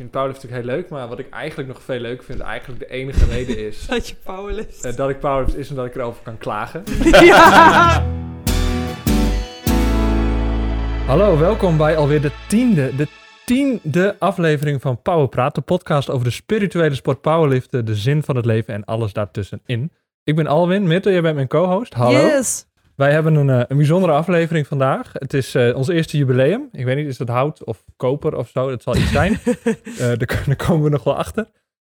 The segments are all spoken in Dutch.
vind natuurlijk heel leuk, maar wat ik eigenlijk nog veel leuk vind, eigenlijk de enige reden is Dat je powerlift. eh, dat ik powerlift is en dat ik erover kan klagen. ja. Hallo, welkom bij alweer de tiende, de tiende aflevering van Powerpraat, de podcast over de spirituele sport powerliften, de zin van het leven en alles daartussenin. Ik ben Alwin, Mitte, jij bent mijn co-host. Hallo. Yes. Wij hebben een, eh, een bijzondere aflevering vandaag. Het is eh, ons eerste jubileum. Ik weet niet, is het hout of koper of zo? Dat zal iets zijn. Eh, daar, daar komen we nog wel achter.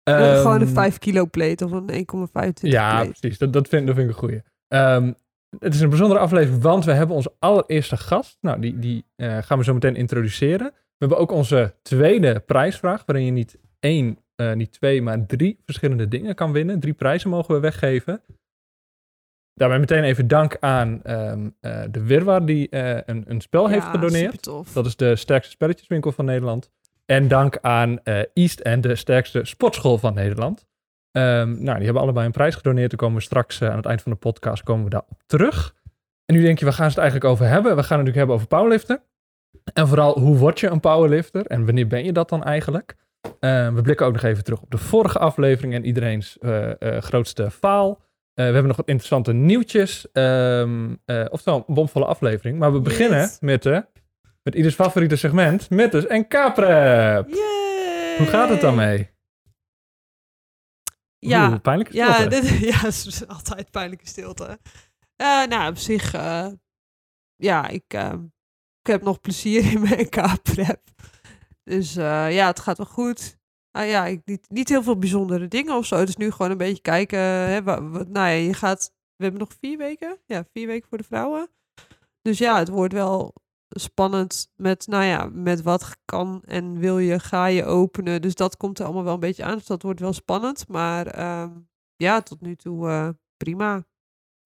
Gewoon een Ehm, 5 kilo plate of een 1,25 Ja, plate. precies. Dat, dat, vind, dat vind ik een goeie. Ehm, het is een bijzondere aflevering, want we hebben onze allereerste gast. Nou, die, die gaan we zo meteen introduceren. We hebben ook onze tweede prijsvraag, waarin je niet één, niet twee, maar drie verschillende dingen kan winnen. Drie prijzen mogen we weggeven. Daarbij meteen even dank aan ehm, eh, de Wirwar, die eh, een, een spel heeft Ja, gedoneerd. supertof. Dat is de sterkste spelletjeswinkel van Nederland. En dank aan eh, East End, de sterkste sportschool van Nederland. Ehm, nou, die hebben allebei een prijs gedoneerd. Daar komen we straks aan het eind van de podcast komen we daarop terug. En nu denk je, waar gaan ze het eigenlijk over hebben? We gaan het natuurlijk hebben over powerliften. En vooral, hoe word je een powerlifter? En wanneer ben je dat dan eigenlijk? Eh, we blikken ook nog even terug op de vorige aflevering en iedereen's grootste faal. Eh, we hebben nog wat interessante nieuwtjes. Ehm eh, oftewel, een bomvolle aflevering. Maar we beginnen Yes. met, eh, met ieders favoriete segment, Mittes en K-prep. Yay. Hoe gaat het dan mee? Ja, Oeh, pijnlijke ja, stilte. dit, ja, het is altijd pijnlijke stilte. Eh, nou, op zich, ja, ik, eh, ik heb nog plezier in mijn K-prep. Dus ja, het gaat wel goed. Ah ja, ik, niet, niet heel veel bijzondere dingen of zo. Dus nu gewoon een beetje kijken. Hè, wa- wa- nou ja, je gaat, we hebben nog vier weken. Ja, vier weken voor de vrouwen. Dus ja, het wordt wel spannend met, nou ja, met wat kan en wil je, ga je openen. Dus dat komt er allemaal wel een beetje aan. Dus dat wordt wel spannend. Maar ehm, ja, tot nu toe eh, prima.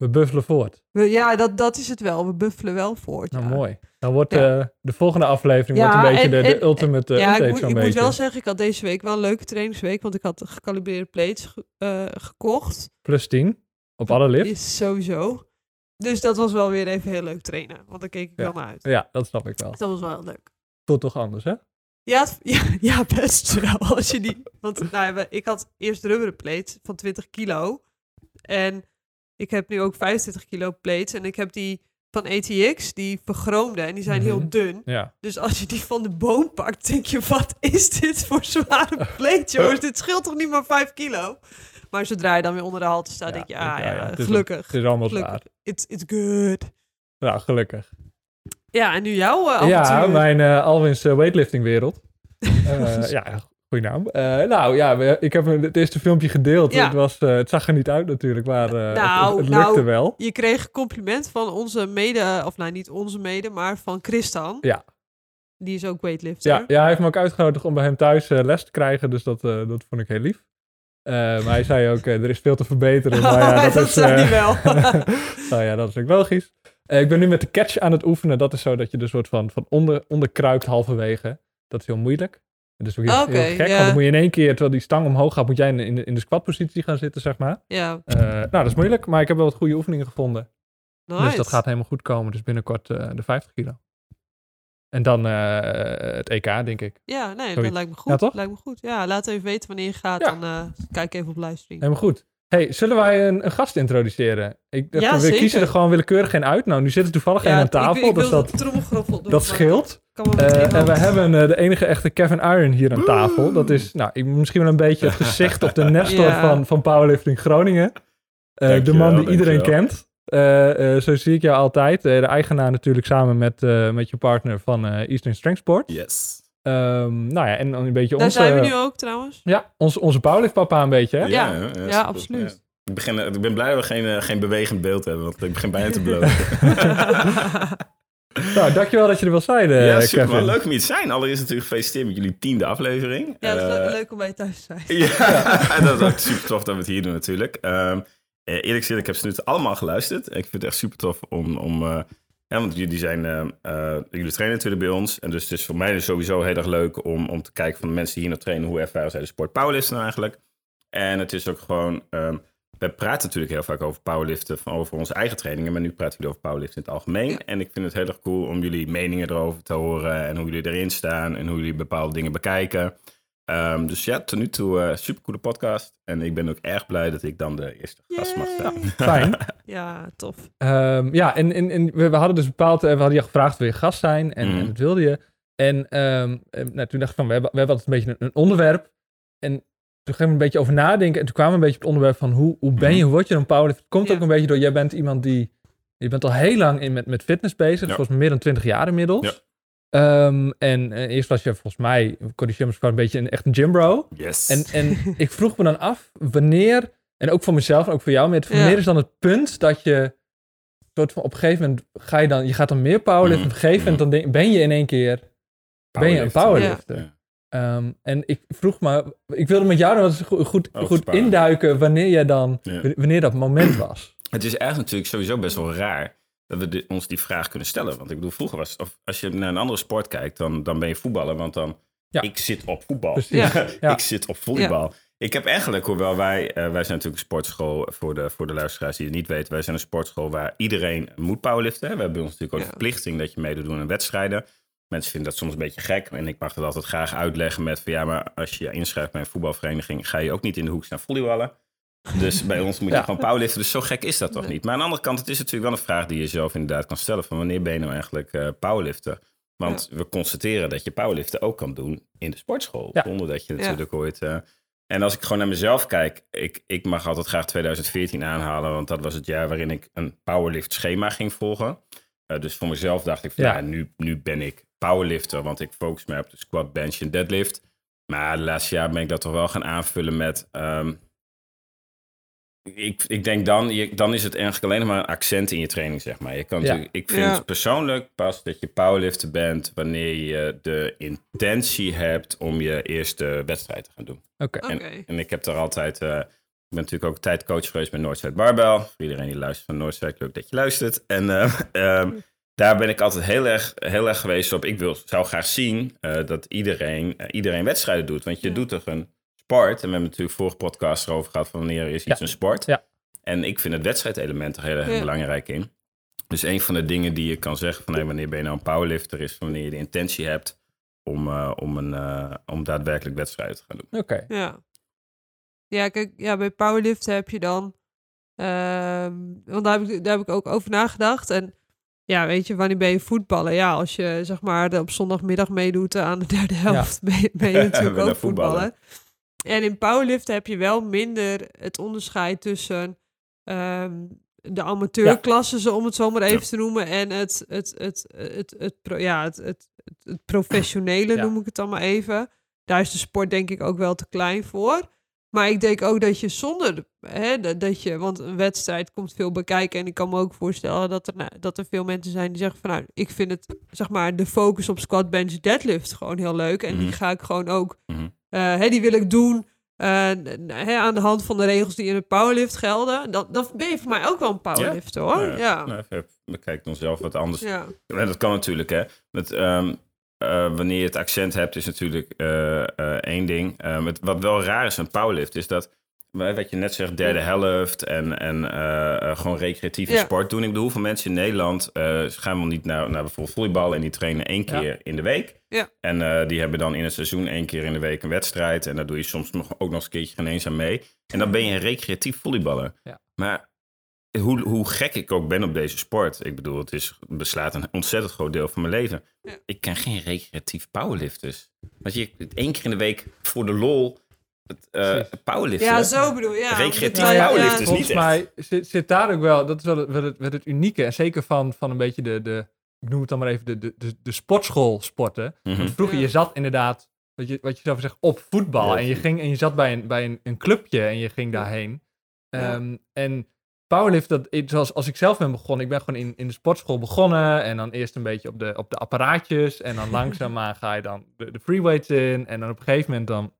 We buffelen voort. We, ja, dat, dat is het wel. We buffelen wel voort. Nou, ja. mooi. Dan wordt Ja. eh, de volgende aflevering Ja, wordt een beetje en- de, de en- ultimate uh, ja, ik, moet, ik moet wel zeggen, ik had deze week wel een leuke trainingsweek. Want ik had gecalibreerde plates eh, gekocht. Plus 10 op alle lifts. Is sowieso. Dus dat was wel weer even heel leuk trainen. Want daar keek ik Ja. wel naar uit. Ja, dat snap ik wel. Dat was wel heel leuk. Voelt toch anders, hè? Ja, ja, ja, best wel. Als je die, want nou, ik had eerst rubberen plates van 20 kilo. En ik heb nu ook 25 kilo plates. En ik heb die van ATX, die vergroomde. En die zijn Mhm. heel dun. Ja. Dus als je die van de boom pakt, denk je, wat is dit voor zware plate, jongens? dit scheelt toch niet maar 5 kilo? Maar zodra je dan weer onder de halte staat, Ja, denk je, ah je, ja, is gelukkig. Het is allemaal Gelukkig. waar. It's, it's good. Nou, gelukkig. Ja, en nu jouw eh, Ja, mijn eh Alwin's eh, weightlifting wereld. Ja, goeie naam. Eh, nou ja, we- ik heb het eerste filmpje gedeeld. Ja. Het, was, eh, het zag er niet uit natuurlijk, maar eh, het- Nou, het, het lukte nou, wel. Je kreeg een compliment van onze mede, of nou niet onze mede, maar van Christian. Ja. Die is ook weightlifter. Ja, ja, hij heeft me ook uitgenodigd om bij hem thuis les te krijgen, dus dat, dat vond ik heel lief. Maar hij zei ook, er is veel te verbeteren. Maar ja, dat, dat is, hij wel. nou ja, dat is ook logisch. Ik ben nu met de catch aan het oefenen. Dat is zo dat je er soort van, van onder, onderkruipt halverwege. Dat is heel moeilijk. Dat is ook heel, gek, want dan moet je in één keer, terwijl die stang omhoog gaat, moet jij in, de- in de, in de squatpositie gaan zitten, zeg maar. ja, Eh, nou, dat is moeilijk, maar ik heb wel wat goede oefeningen gevonden. nice. Dus dat gaat helemaal goed komen. Dus binnenkort eh, de 50 kilo. En dan eh, het EK, denk ik. Ja, nee, dat lijkt me goed. Ja, toch? Lijkt me goed. Ja, laat even weten wanneer je gaat. Ja. Dan kijk even op livestream. Helemaal goed. Hey, zullen wij een, een gast introduceren? Ik, dacht, Ja, we zeker. kiezen er gewoon willekeurig geen uit. Nou, nu zit er toevallig één aan tafel, ik, dus dat, doen, dat scheelt. Eh, en we hebben eh, de enige echte Kevin Iron hier aan tafel. Dat is nou, ik, misschien wel een beetje het gezicht of de Nestor Ja. van, van Powerlifting Groningen. Eh, de man die iedereen kent. Eh, eh, zo zie ik jou altijd. De eigenaar natuurlijk samen met, eh, met je partner van eh, Eastern Strength Sport. Yes. Ehm, nou ja, en dan een beetje Daar onze... zijn we nu ook trouwens. Ja, onze, onze powerliftpapa een beetje, hè? Ja, ja, ja, super. absoluut. Ik, begin, ik ben blij dat we geen, eh, geen bewegend beeld hebben, want ik begin bijna te blowen. Nou, dankjewel dat je er wil zijn, eh, ja, super. Kevin. Leuk om hier te zijn. Allereerst natuurlijk gefeliciteerd met jullie tiende aflevering. Ja, het is le- Eh, leuk om bij je thuis te zijn. Ja, dat is ook super tof dat we het hier doen natuurlijk. Ehm, eh, eerlijk gezegd, ik heb ze nu allemaal geluisterd. Ik vind het echt super tof om... om eh, ja, want jullie zijn... ehm, eh, jullie trainen natuurlijk bij ons. En dus het is voor mij dus sowieso heel erg leuk om, om te kijken van de mensen die hier nog trainen... hoe ervaren zij de sport powerliften nou eigenlijk. En het is ook gewoon... ehm, we praten natuurlijk heel vaak over powerliften, van over onze eigen trainingen, maar nu praten we over powerliften in het algemeen. Ja. En ik vind het heel erg cool om jullie meningen erover te horen en hoe jullie erin staan en hoe jullie bepaalde dingen bekijken. Ehm, dus ja, tot nu toe uh, supercoole podcast. En ik ben ook erg blij dat ik dan de eerste gast mag zijn. Fijn. ja, tof. Um, ja, en, en, en we, we, hadden dus bepaald, we hadden je gevraagd wil je gast zijn en, mm. en dat wilde je. En um, nou, toen dacht ik van, we hebben, we hebben altijd een beetje een, een onderwerp. En toen gingen we een beetje over nadenken. En toen kwamen we een beetje op het onderwerp van hoe, hoe ben je, mhm. hoe word je een powerlifter? Het komt ja. ook een beetje door, jij bent iemand die, je bent al heel lang in, met, met fitness bezig. Ja. Volgens mij meer dan 20 jaar inmiddels. Ja. Um, en uh, eerst was je volgens mij, corrigeer me een beetje een, echt een gym bro. Yes. En, en ik vroeg me dan af, wanneer, en ook voor mezelf en ook voor jou, met wanneer is dan het punt dat je, soort van op een gegeven moment ga je dan, je gaat dan meer powerliften. Mm. Op een gegeven moment dan ben je in één keer, ben je een powerlifter. Um, en ik vroeg me, ik wilde met jou dan goed, goed, goed induiken wanneer jij dan, wanneer dat moment was. Het is eigenlijk natuurlijk sowieso best wel raar dat we de, ons die vraag kunnen stellen. Want ik bedoel, vroeger was of als je naar een andere sport kijkt, dan, dan ben je voetballer. Want dan, ja. ik zit op voetbal. Ja. ik zit op volleybal. Ik heb eigenlijk, hoewel wij, uh, wij zijn natuurlijk een sportschool, voor de, voor de luisteraars die het niet weten, wij zijn een sportschool waar iedereen moet powerliften. We hebben ons natuurlijk ook de verplichting dat je meedoet aan wedstrijden. Mensen vinden dat soms een beetje gek. En ik mag dat altijd graag uitleggen met van ja, maar als je je inschrijft bij een voetbalvereniging, ga je ook niet in de hoek staan volleyballen. Dus bij ons moet je gewoon powerliften. Dus zo gek is dat toch niet. Maar aan de andere kant, het is natuurlijk wel een vraag die je zelf inderdaad kan stellen. Van wanneer ben je nou eigenlijk uh, powerlifter? Want we constateren dat je powerliften ook kan doen in de sportschool. Zonder dat je natuurlijk ooit... Uh, en als ik gewoon naar mezelf kijk, ik, ik mag altijd graag 2014 aanhalen. Want dat was het jaar waarin ik een powerlift schema ging volgen. Uh, dus voor mezelf dacht ik van ja, nu, nu ben ik powerlifter, want ik focus me op de squat, bench en deadlift. Maar de laatste jaar ben ik dat toch wel gaan aanvullen met... Um, ik, ik denk dan, je, dan is het eigenlijk alleen maar een accent in je training, zeg maar. Je kan ja. ik vind persoonlijk pas dat je powerlifter bent wanneer je de intentie hebt om je eerste wedstrijd te gaan doen. Oké. En, en, ik heb er altijd... Uh, ik ben natuurlijk ook tijdcoach geweest bij Noordzijde Barbell. Voor iedereen die luistert van Noordzijde, leuk dat je luistert. En uh, um, daar ben ik altijd heel erg, heel erg geweest op. Ik wil, zou graag zien uh, dat iedereen, uh, iedereen wedstrijden doet. Want je ja. doet toch een sport. En we hebben natuurlijk vorige podcast erover gehad van wanneer is iets ja. een sport. Ja. En ik vind het wedstrijdelement er heel erg belangrijk in. Dus een van de dingen die je kan zeggen van hey, wanneer ben je nou een powerlifter is wanneer je de intentie hebt om, uh, om, een, om daadwerkelijk wedstrijden te gaan doen. Oké. Okay. Ja. Ja, kijk, ja, bij powerliften heb je dan. Ehm, want daar heb, ik, daar heb ik ook over nagedacht. En ja, weet je, wanneer ben je voetballen? Ja, als je zeg maar op zondagmiddag meedoet aan de derde helft, ja. ben, je, ben, je, natuurlijk ook voetballen. En in powerliften heb je wel minder het onderscheid tussen um, de amateurklassen, ja. om het zo maar even ja. te noemen, en het, het, het, het, het, pro, ja, het, het, het, professionele, noem ik het dan maar even. Daar is de sport denk ik ook wel te klein voor. Maar ik denk ook dat je zonder, hè, dat je, want een wedstrijd komt veel bekijken. En ik kan me ook voorstellen dat er, nou, dat er veel mensen zijn die zeggen van nou, ik vind het, zeg maar, de focus op squat, bench, deadlift gewoon heel leuk. En die Mhm. ga ik gewoon ook, Mhm. Hè, die wil ik doen eh, aan de hand van de regels die in het powerlift gelden. Dat, dat ben je voor mij ook wel een powerlifter hoor. Nou Ja. Nou, even bekijk dan zelf wat anders. Ja. Ja, dat kan natuurlijk, hè. Met, ehm, eh, wanneer je het accent hebt, is natuurlijk eh, eh, één ding. Het, wat wel raar is aan powerlift, is dat, eh, wat je net zegt, derde helft en, en eh, eh, gewoon recreatieve Ja. sport doen. Ik bedoel, hoeveel mensen in Nederland eh, gaan wel niet naar, naar bijvoorbeeld volleybal en die trainen één Ja. keer in de week. Ja. En die hebben dan in het seizoen één keer in de week een wedstrijd. En daar doe je soms nog, ook nog eens een keertje geen eens aan mee. En dan ben je een recreatief volleyballer. Ja. Maar hoe, hoe gek ik ook ben op deze sport. Ik bedoel, het is, beslaat een ontzettend groot deel van mijn leven. Ik ken geen recreatief powerlifters. Want je één keer in de week voor de lol uh, Precies. powerliften. ja, zo bedoel je. Ja, Recreatief Ja, ja, powerlift is Volgens niet echt. mij zit, zit daar ook wel, dat is wel het, wel het, wel het unieke. En zeker van, van een beetje de, de, ik noem het dan maar even, de, de, de, de sportschoolsporten. Mhm. Want vroeger, Ja. je zat inderdaad, wat je, wat je zelf zegt, op voetbal. Ja. En je, ging, en je zat bij een, bij een, een clubje en je ging daarheen. Ja. Ehm, en powerlift, dat, zoals als ik zelf ben begonnen, ik ben gewoon in, in de sportschool begonnen. En dan eerst een beetje op de, op de apparaatjes. En dan langzaamaan ga je dan de, de freeweights in. En dan op een gegeven moment dan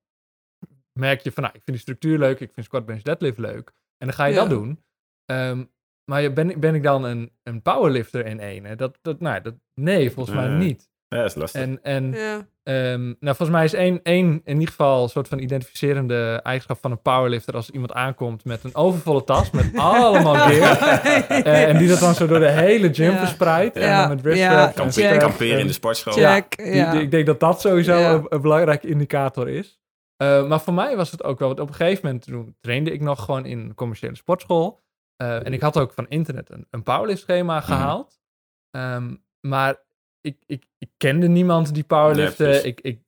merk je van, nou, ik vind die structuur leuk. Ik vind squat, bench, deadlift leuk. En dan ga je Ja. dat doen. Ehm, maar je- ben, ik- ben ik dan een, een powerlifter in één? Dat, dat, nou, dat, nee, volgens mij Nee. niet. Ja, dat is lastig. En, en Ja. Ehm, nou, volgens mij is één, één in ieder geval een soort van identificerende eigenschap van een powerlifter als iemand aankomt met een overvolle tas met allemaal gear. Eh, en die dat dan zo door de hele gym Ja. verspreidt. En Ja. dan met kamperen in de sportschool. Check. Die- ja. die- ik denk dat dat sowieso Ja. een, een belangrijke indicator is. Eh, maar voor mij was het ook wel, want op een gegeven moment toen trainde ik nog gewoon in een commerciële sportschool. Eh, en ik had ook van internet een, een powerlift schema Mhm. gehaald. Ehm, maar ik, ik, ik kende niemand die powerlifte. Nee, ik, ik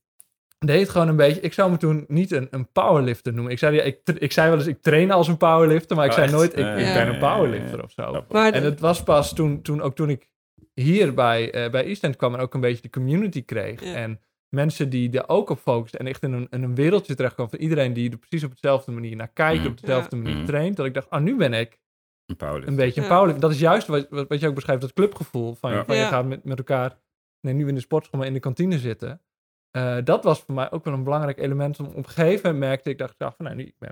deed gewoon een beetje, ik zou me toen niet een, een powerlifter noemen. Ik zei, ja, ik, ik zei wel eens, ik train als een powerlifter, maar ik Oh, zei echt? nooit, ik, ben een powerlifter of zo. Maar En het was pas toen, toen, ook toen ik hier bij, eh bij Eastend kwam en ook een beetje de community kreeg. Ja. En mensen die er ook op focusten en echt in een, in een wereldje terechtkwam van iedereen die er precies op dezelfde manier naar kijkt, Mhm. op dezelfde manier Mhm. traint. Dat ik dacht, ah, nu ben ik Een een beetje een Ja. Dat is juist wat, wat, je ook beschrijft, dat clubgevoel. Van, Ja. van je Ja. gaat met, met elkaar, nee, nu in de sportschool, maar in de kantine zitten. Eh, dat was voor mij ook wel een belangrijk element. Om, op een gegeven moment merkte ik, dacht ik, van, nee, nu, ik ben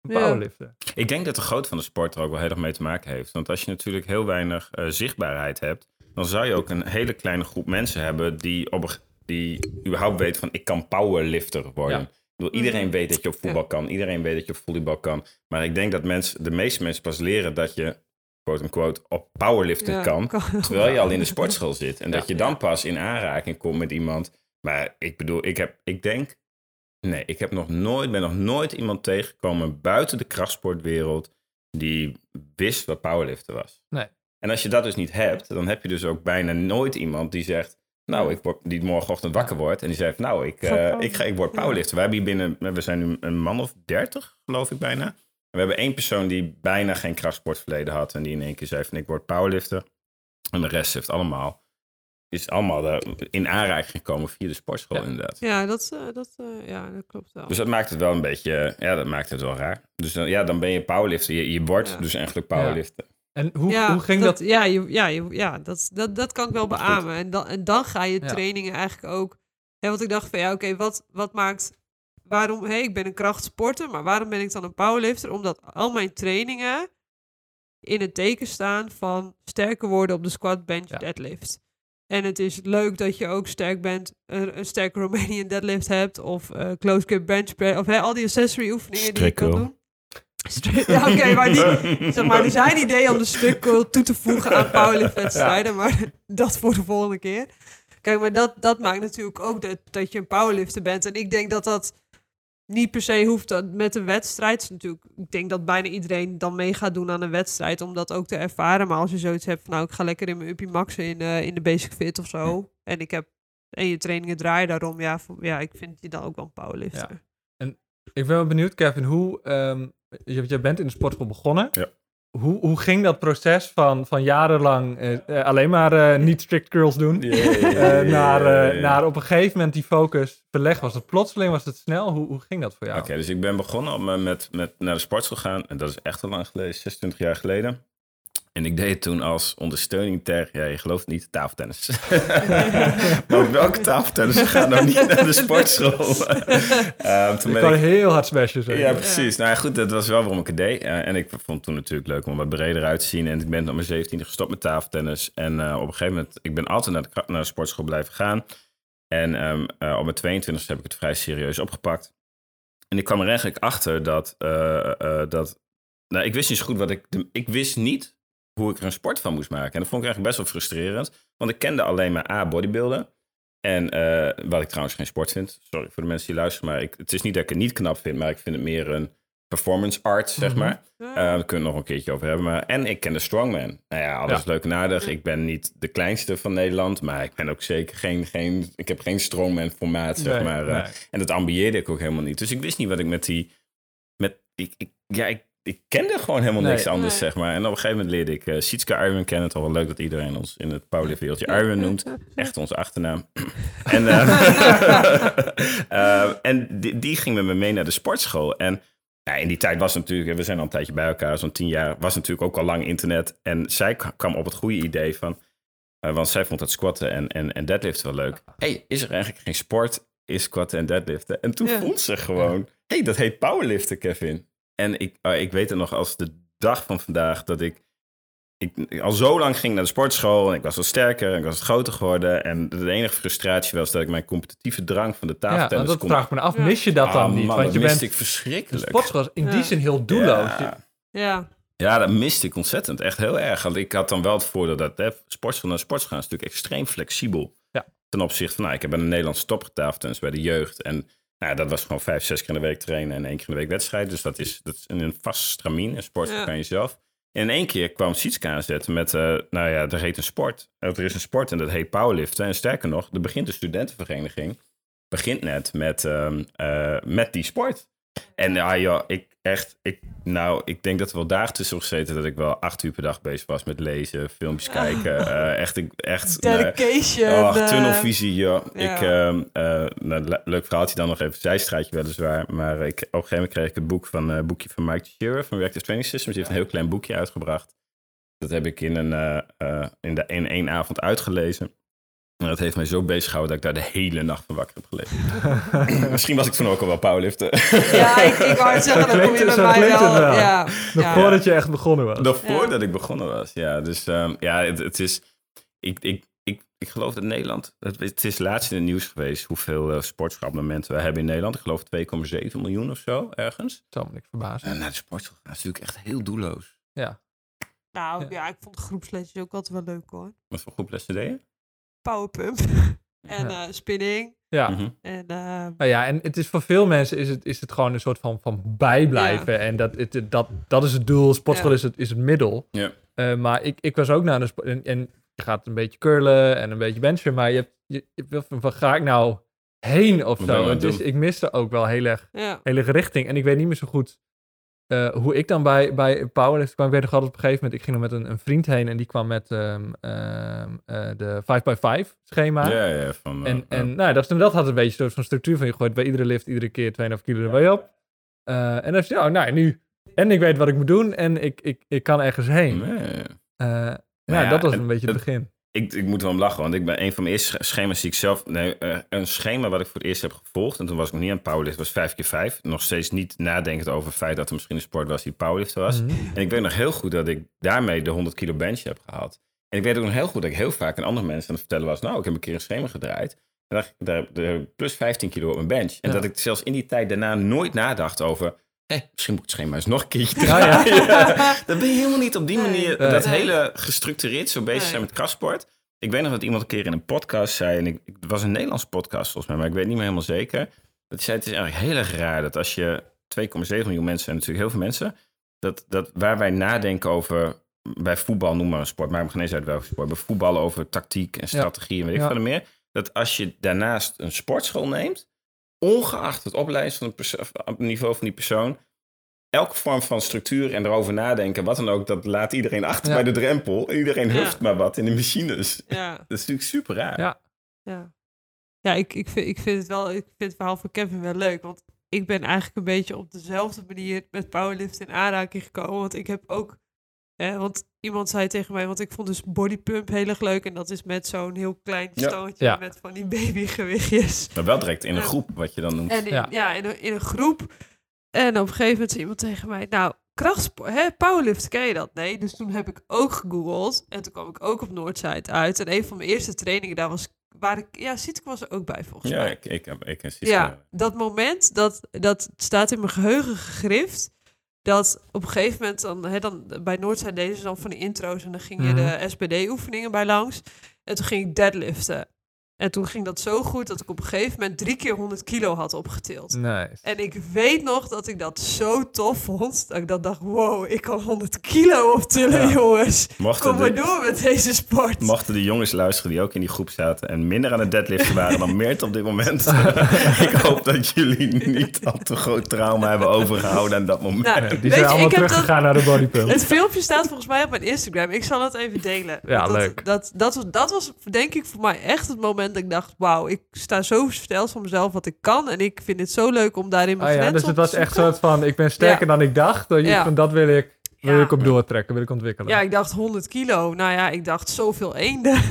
een Ja. powerlifter. Ik denk dat de grootte van de sport er ook wel heel erg mee te maken heeft. Want als je natuurlijk heel weinig eh, zichtbaarheid hebt, dan zou je ook een hele kleine groep mensen hebben die, op een, die überhaupt weten van ik kan powerlifter worden. Ja. Ik bedoel, iedereen Mhm. weet dat je op voetbal kan, iedereen weet dat je op volleybal kan. Maar ik denk dat mensen, de meeste mensen pas leren dat je, quote-unquote, op powerliften Ja, kan, kan. terwijl je al in de sportschool zit. En dat je dan pas in aanraking komt met iemand. Maar ik bedoel, ik heb, ik denk, nee, ik heb nog nooit, ben nog nooit iemand tegengekomen buiten de krachtsportwereld die wist wat powerliften was. Nee. En als je dat dus niet hebt, dan heb je dus ook bijna nooit iemand die zegt, nou, ik word, die morgenochtend wakker wordt en die zegt, nou, ik, eh, power- ik, ga, ik word powerlifter. We hebben hier binnen, we zijn nu een man of dertig, geloof ik bijna. We hebben één persoon die bijna geen krachtsportverleden had en die in één keer zei van, ik word powerlifter. En de rest heeft allemaal, is allemaal in aanraking gekomen via de sportschool Ja. inderdaad. Ja, dat, eh, dat, eh, ja, dat klopt wel. Dus dat maakt het wel een beetje, ja, dat maakt het wel raar. Dus dan, ja, dan ben je powerlifter. Je, je wordt Ja. dus eigenlijk powerlifter. En hoe, ja, hoe ging dat? Ja, je, ja, je, ja dat, dat, dat kan ik wel Dat beamen. En dan, en dan ga je Ja. trainingen eigenlijk ook... Hè, want ik dacht van, ja, oké, wat, wat maakt... Waarom, hé, ik ben een krachtsporter, maar waarom ben ik dan een powerlifter? Omdat al mijn trainingen in het teken staan van sterker worden op de squat, bench, Ja. deadlift. En het is leuk dat je ook sterk bent, een, een sterke Romanian deadlift hebt, of eh close grip bench press, of hè, al die accessory oefeningen die je kan doen. Ja, oké, maar die, zeg maar, er zijn ideeën om de strikken toe te voegen aan powerliftwedstrijden, maar dat voor de volgende keer. Kijk, maar dat, dat maakt natuurlijk ook dat, dat je een powerlifter bent. En ik denk dat dat niet per se hoeft dat met een wedstrijd. Natuurlijk, ik denk dat bijna iedereen dan mee gaat doen aan een wedstrijd om dat ook te ervaren. Maar als je zoiets hebt van, nou, ik ga lekker in mijn uppie maxen in, eh, in de basic fit of zo. En ik heb en je trainingen draaien daarom, ja, voor- ja, ik vind je dan ook wel een powerlifter. Ik ben wel benieuwd, Kevin, hoe... ehm, je, je bent in de sportschool begonnen. Ja. Hoe, hoe ging dat proces van, van jarenlang eh, eh, alleen maar eh, niet strict curls doen... naar, naar op een gegeven moment die focus verleggen? Was het plotseling? Was het snel? Hoe, hoe ging dat voor jou? Oké, dus ik ben begonnen om met, met naar de sportschool gaan. En dat is echt al lang geleden, 26 jaar geleden. En ik deed het toen als ondersteuning ter, ja, je gelooft het niet, tafeltennis. maar welke tafeltennis gaat nou niet naar de sportschool? Ehm, toen Ik kan ik heel hard smashen. Ja, precies. Nou ja, goed, dat was wel waarom ik het deed. Eh, en ik vond het toen natuurlijk leuk om wat breder uit te zien. En ik ben op mijn 17e gestopt met tafeltennis. En eh, op een gegeven moment, ik ben altijd naar de, naar de sportschool blijven gaan. En ehm, eh, op mijn 22e heb ik het vrij serieus opgepakt. En ik kwam er eigenlijk achter dat, dat nou, ik wist niet zo goed wat ik, ik wist niet hoe ik er een sport van moest maken. En dat vond ik eigenlijk best wel frustrerend. Want ik kende alleen maar A, bodybuilden. En eh, wat ik trouwens geen sport vind. Sorry voor de mensen die luisteren. Maar ik, het is niet dat ik het niet knap vind. Maar ik vind het meer een performance art, zeg Mhm. maar. Eh, daar kunnen we het nog een keertje over hebben. Maar, en ik ken de strongman. Nou ja, alles Ja. leuk en aardig. Ik ben niet de kleinste van Nederland. Maar ik ben ook zeker geen... geen ik heb geen strongman formaat, zeg Nee, maar. eh. nee. En dat ambieerde ik ook helemaal niet. Dus ik wist niet wat ik met die... Met, ik, ik, ja, ik, ik kende gewoon helemaal Nee. niks anders, Nee. zeg maar. En op een gegeven moment leerde ik uh, Sietske Iron kennen. Het is wel leuk dat iedereen ons in het powerliftwereldje Iron noemt. Echt onze achternaam. en eh, eh, en die, die ging met me mee naar de sportschool. En ja, in die tijd was natuurlijk... We zijn al een tijdje bij elkaar, zo'n tien jaar. Was natuurlijk ook al lang internet. En zij kwam op het goede idee van... eh, want zij vond het squatten en, en, en deadliften wel leuk. hey, is er eigenlijk geen sport? Is squatten en deadliften? En toen Ja. vond ze gewoon... hey, dat heet powerliften, Kevin. En ik, eh, ik weet het nog als de dag van vandaag dat ik, ik al zo lang ging naar de sportschool en ik was wat sterker en ik was wat groter geworden. En de enige frustratie was dat ik mijn competitieve drang van de Ja, tafeltennis want dat kon... vraag ik me af. Ja. Mis je dat dan Ah, niet? man, Want dat je miste bent ik de verschrikkelijk. sportschool in die Ja. zin heel doelloos. Ja. ja. Ja, dat miste ik ontzettend. Echt heel erg. Want ik had dan wel het voordeel dat hè, sportschool naar sportschool gaan is natuurlijk extreem flexibel. Ja. Ten opzichte van, nou, ik heb bij een Nederlandse topgetafeltennis bij de jeugd. En Nou, dat was gewoon vijf, zes keer in de week trainen en één keer in de week wedstrijd. Dus dat is, dat is een vast stramien, een sport Ja. van jezelf. En in één keer kwam Sietska aanzetten met, eh, nou ja, er heet een sport. Er is een sport en dat heet powerliften. En sterker nog, er begint een studentenvereniging, begint net met, ehm, eh, met die sport. En ja, joh, ik echt, ik, nou, ik denk dat er wel dagen tussen gezeten dat ik wel acht uur per dag bezig was met lezen, filmpjes kijken. eh, echt, ik, echt. Dedication. Oh, eh, tunnelvisie, joh. ja. Ik, ehm, eh, nou, le- leuk verhaaltje dan nog even, zijstraatje weliswaar. Maar ik, op een gegeven moment kreeg ik het boek van, eh, boekje van Mike Shearer van Reactive Training Systems. Die heeft een heel klein boekje uitgebracht. Dat heb ik in, een, eh, eh, in, de, in één avond uitgelezen. En dat heeft mij zo bezig gehouden dat ik daar de hele nacht van wakker heb gelegen. Misschien was ik toen ook al wel powerliften. Ja, ik, ik wou het zeggen, dan kom je bij zo mij wel. Ja, Nog ja. voordat je echt begonnen was. Nog Ja. voordat ik begonnen was, ja. Dus ehm, ja, het, het is... Ik, ik, ik, ik geloof dat Nederland... Het, het is laatst in het nieuws geweest hoeveel uh, we hebben in Nederland. Ik geloof 2,7 miljoen of zo, ergens. Zou me niks verbazen. En naar de sportschool gaan is natuurlijk echt heel doelloos. Ja. Nou Ja. ja, ik vond groepsletjes ook altijd wel leuk hoor. Wat voor groep lessen deed je? Powerpump en Ja. eh, spinning. Ja. Mhm. En eh, Nou ja, en het is voor veel mensen is het, is het gewoon een soort van, van bijblijven. En dat, het, dat, dat is het doel. Sportschool Ja. is, het, is het middel. Ja. Eh, maar ik, ik was ook naar de sport. En, en je gaat een beetje curlen en een beetje benchen. Maar je hebt, je, van, ga ik nou heen of zo? Dus ik miste ook wel heel erg, ja. heel erg richting. En ik weet niet meer zo goed eh, hoe ik dan bij, bij powerlift kwam. Ik weet nog altijd op een gegeven moment, ik ging er met een, een vriend heen. En die kwam met ehm, ehm, eh, de 5x5 schema. Ja, ja, van... eh, En, en nou, dat, dat had een beetje een soort van structuur van je gooit bij iedere lift iedere keer 2,5 kilo erbij op. En dan is ja, nou nu. En ik weet wat ik moet doen en ik, ik, ik kan ergens heen. Nee. Eh, ja, ja, dat was en een beetje het- begin. Ik, ik moet wel om lachen, want ik ben een van mijn eerste sch- schema's die ik zelf... Nee, eh, een schema wat ik voor het eerst heb gevolgd. En toen was ik nog niet aan powerlift, was 5 keer 5 Nog steeds niet nadenkend over het feit dat er misschien een sport was die powerlift was. Mhm. En ik weet nog heel goed dat ik daarmee de 100 kilo bench heb gehaald. En ik weet ook nog heel goed dat ik heel vaak aan andere mensen aan het vertellen was... nou, ik heb een keer een schema gedraaid. En daar, daar plus 15 kilo op mijn bench. En Ja. dat ik zelfs in die tijd daarna nooit nadacht over... Hé, misschien moet ik het schema eens nog een keertje Ja, ja. draaien. Dan ben je helemaal niet op die manier... Nee. dat Nee. hele gestructureerd zo bezig Nee. zijn met krachtsport. Ik weet nog dat iemand een keer in een podcast zei... en ik, het was een Nederlandse podcast volgens mij... maar ik weet niet meer helemaal zeker. Dat zei, het is eigenlijk heel erg raar dat als je... 2,7 miljoen mensen zijn natuurlijk heel veel mensen... Dat, dat waar wij nadenken over... bij voetbal, noem maar een sport... maar geen eens uit welke sport... bij voetbal over tactiek en strategie en weet ik Ja. veel meer... dat als je daarnaast een sportschool neemt... ongeacht het opleiden van op het niveau van die persoon... elke vorm van structuur en erover nadenken... wat dan ook, dat laat iedereen achter Ja. bij de drempel... en iedereen Ja. huft maar wat in de machines. ja. Dat is natuurlijk super raar. Ja. Ja, ja ik, ik, vind, ik vind het wel, ik vind het verhaal van Kevin wel leuk. Want ik ben eigenlijk een beetje op dezelfde manier met powerlift in aanraking gekomen. Want ik heb ook, eh, want iemand zei tegen mij, want ik vond dus bodypump heel erg leuk. En dat is met zo'n heel klein Ja. stootje Ja. met van die babygewichtjes. Maar wel direct in een Ja. groep, wat je dan noemt. En in, Ja. ja, in, een, in een groep. En op een gegeven moment zei iemand tegen mij, nou, krachtsport, hè, powerlift, ken je dat? Nee, dus toen heb ik ook gegoogeld. En toen kwam ik ook op Noordzijde uit. En een van mijn eerste trainingen daar was, waar ik, ja, Sietke was er ook bij volgens ja, mij. ik, ik, heb- ik, ik, Ja, dat moment, dat, dat staat in mijn geheugen gegrift. Dat op een gegeven moment, dan, hè, dan, bij Noordzijde deden ze dan van die intro's en dan ging je Mhm. de SPD-oefeningen bij langs. En toen ging ik deadliften. En toen ging dat zo goed dat ik op een gegeven moment drie keer 100 kilo had opgetild. Nice. En ik weet nog dat ik dat zo tof vond. Dat ik dan dacht, wow, ik kan 100 kilo optillen, Ja. jongens. Mochten Kom maar de, door met deze sport. mochten de jongens luisteren die ook in die groep zaten... en minder aan het deadliften waren dan Meert op dit moment... ik hoop dat jullie niet al te groot trauma hebben overgehouden aan dat moment. Nou, Die weet zijn je, allemaal ik heb dat, teruggegaan naar de bodypump. Het filmpje staat volgens mij op mijn Instagram. Ik zal het even delen. Ja, dat, leuk. Dat, dat, was, dat was denk ik voor mij echt het moment dat ik dacht... wauw, ik sta zo versteld van mezelf wat ik kan... en ik vind het zo leuk om daarin mijn Oh ja, dus op het te was echt soort van, ik ben sterker dan ik dacht. Dat, je, Ja. van, dat wil ik, wil Ja. ik op doortrekken, wil ik ontwikkelen. Ja, ik dacht 100 kilo. Nou ja, ik dacht zoveel eenden.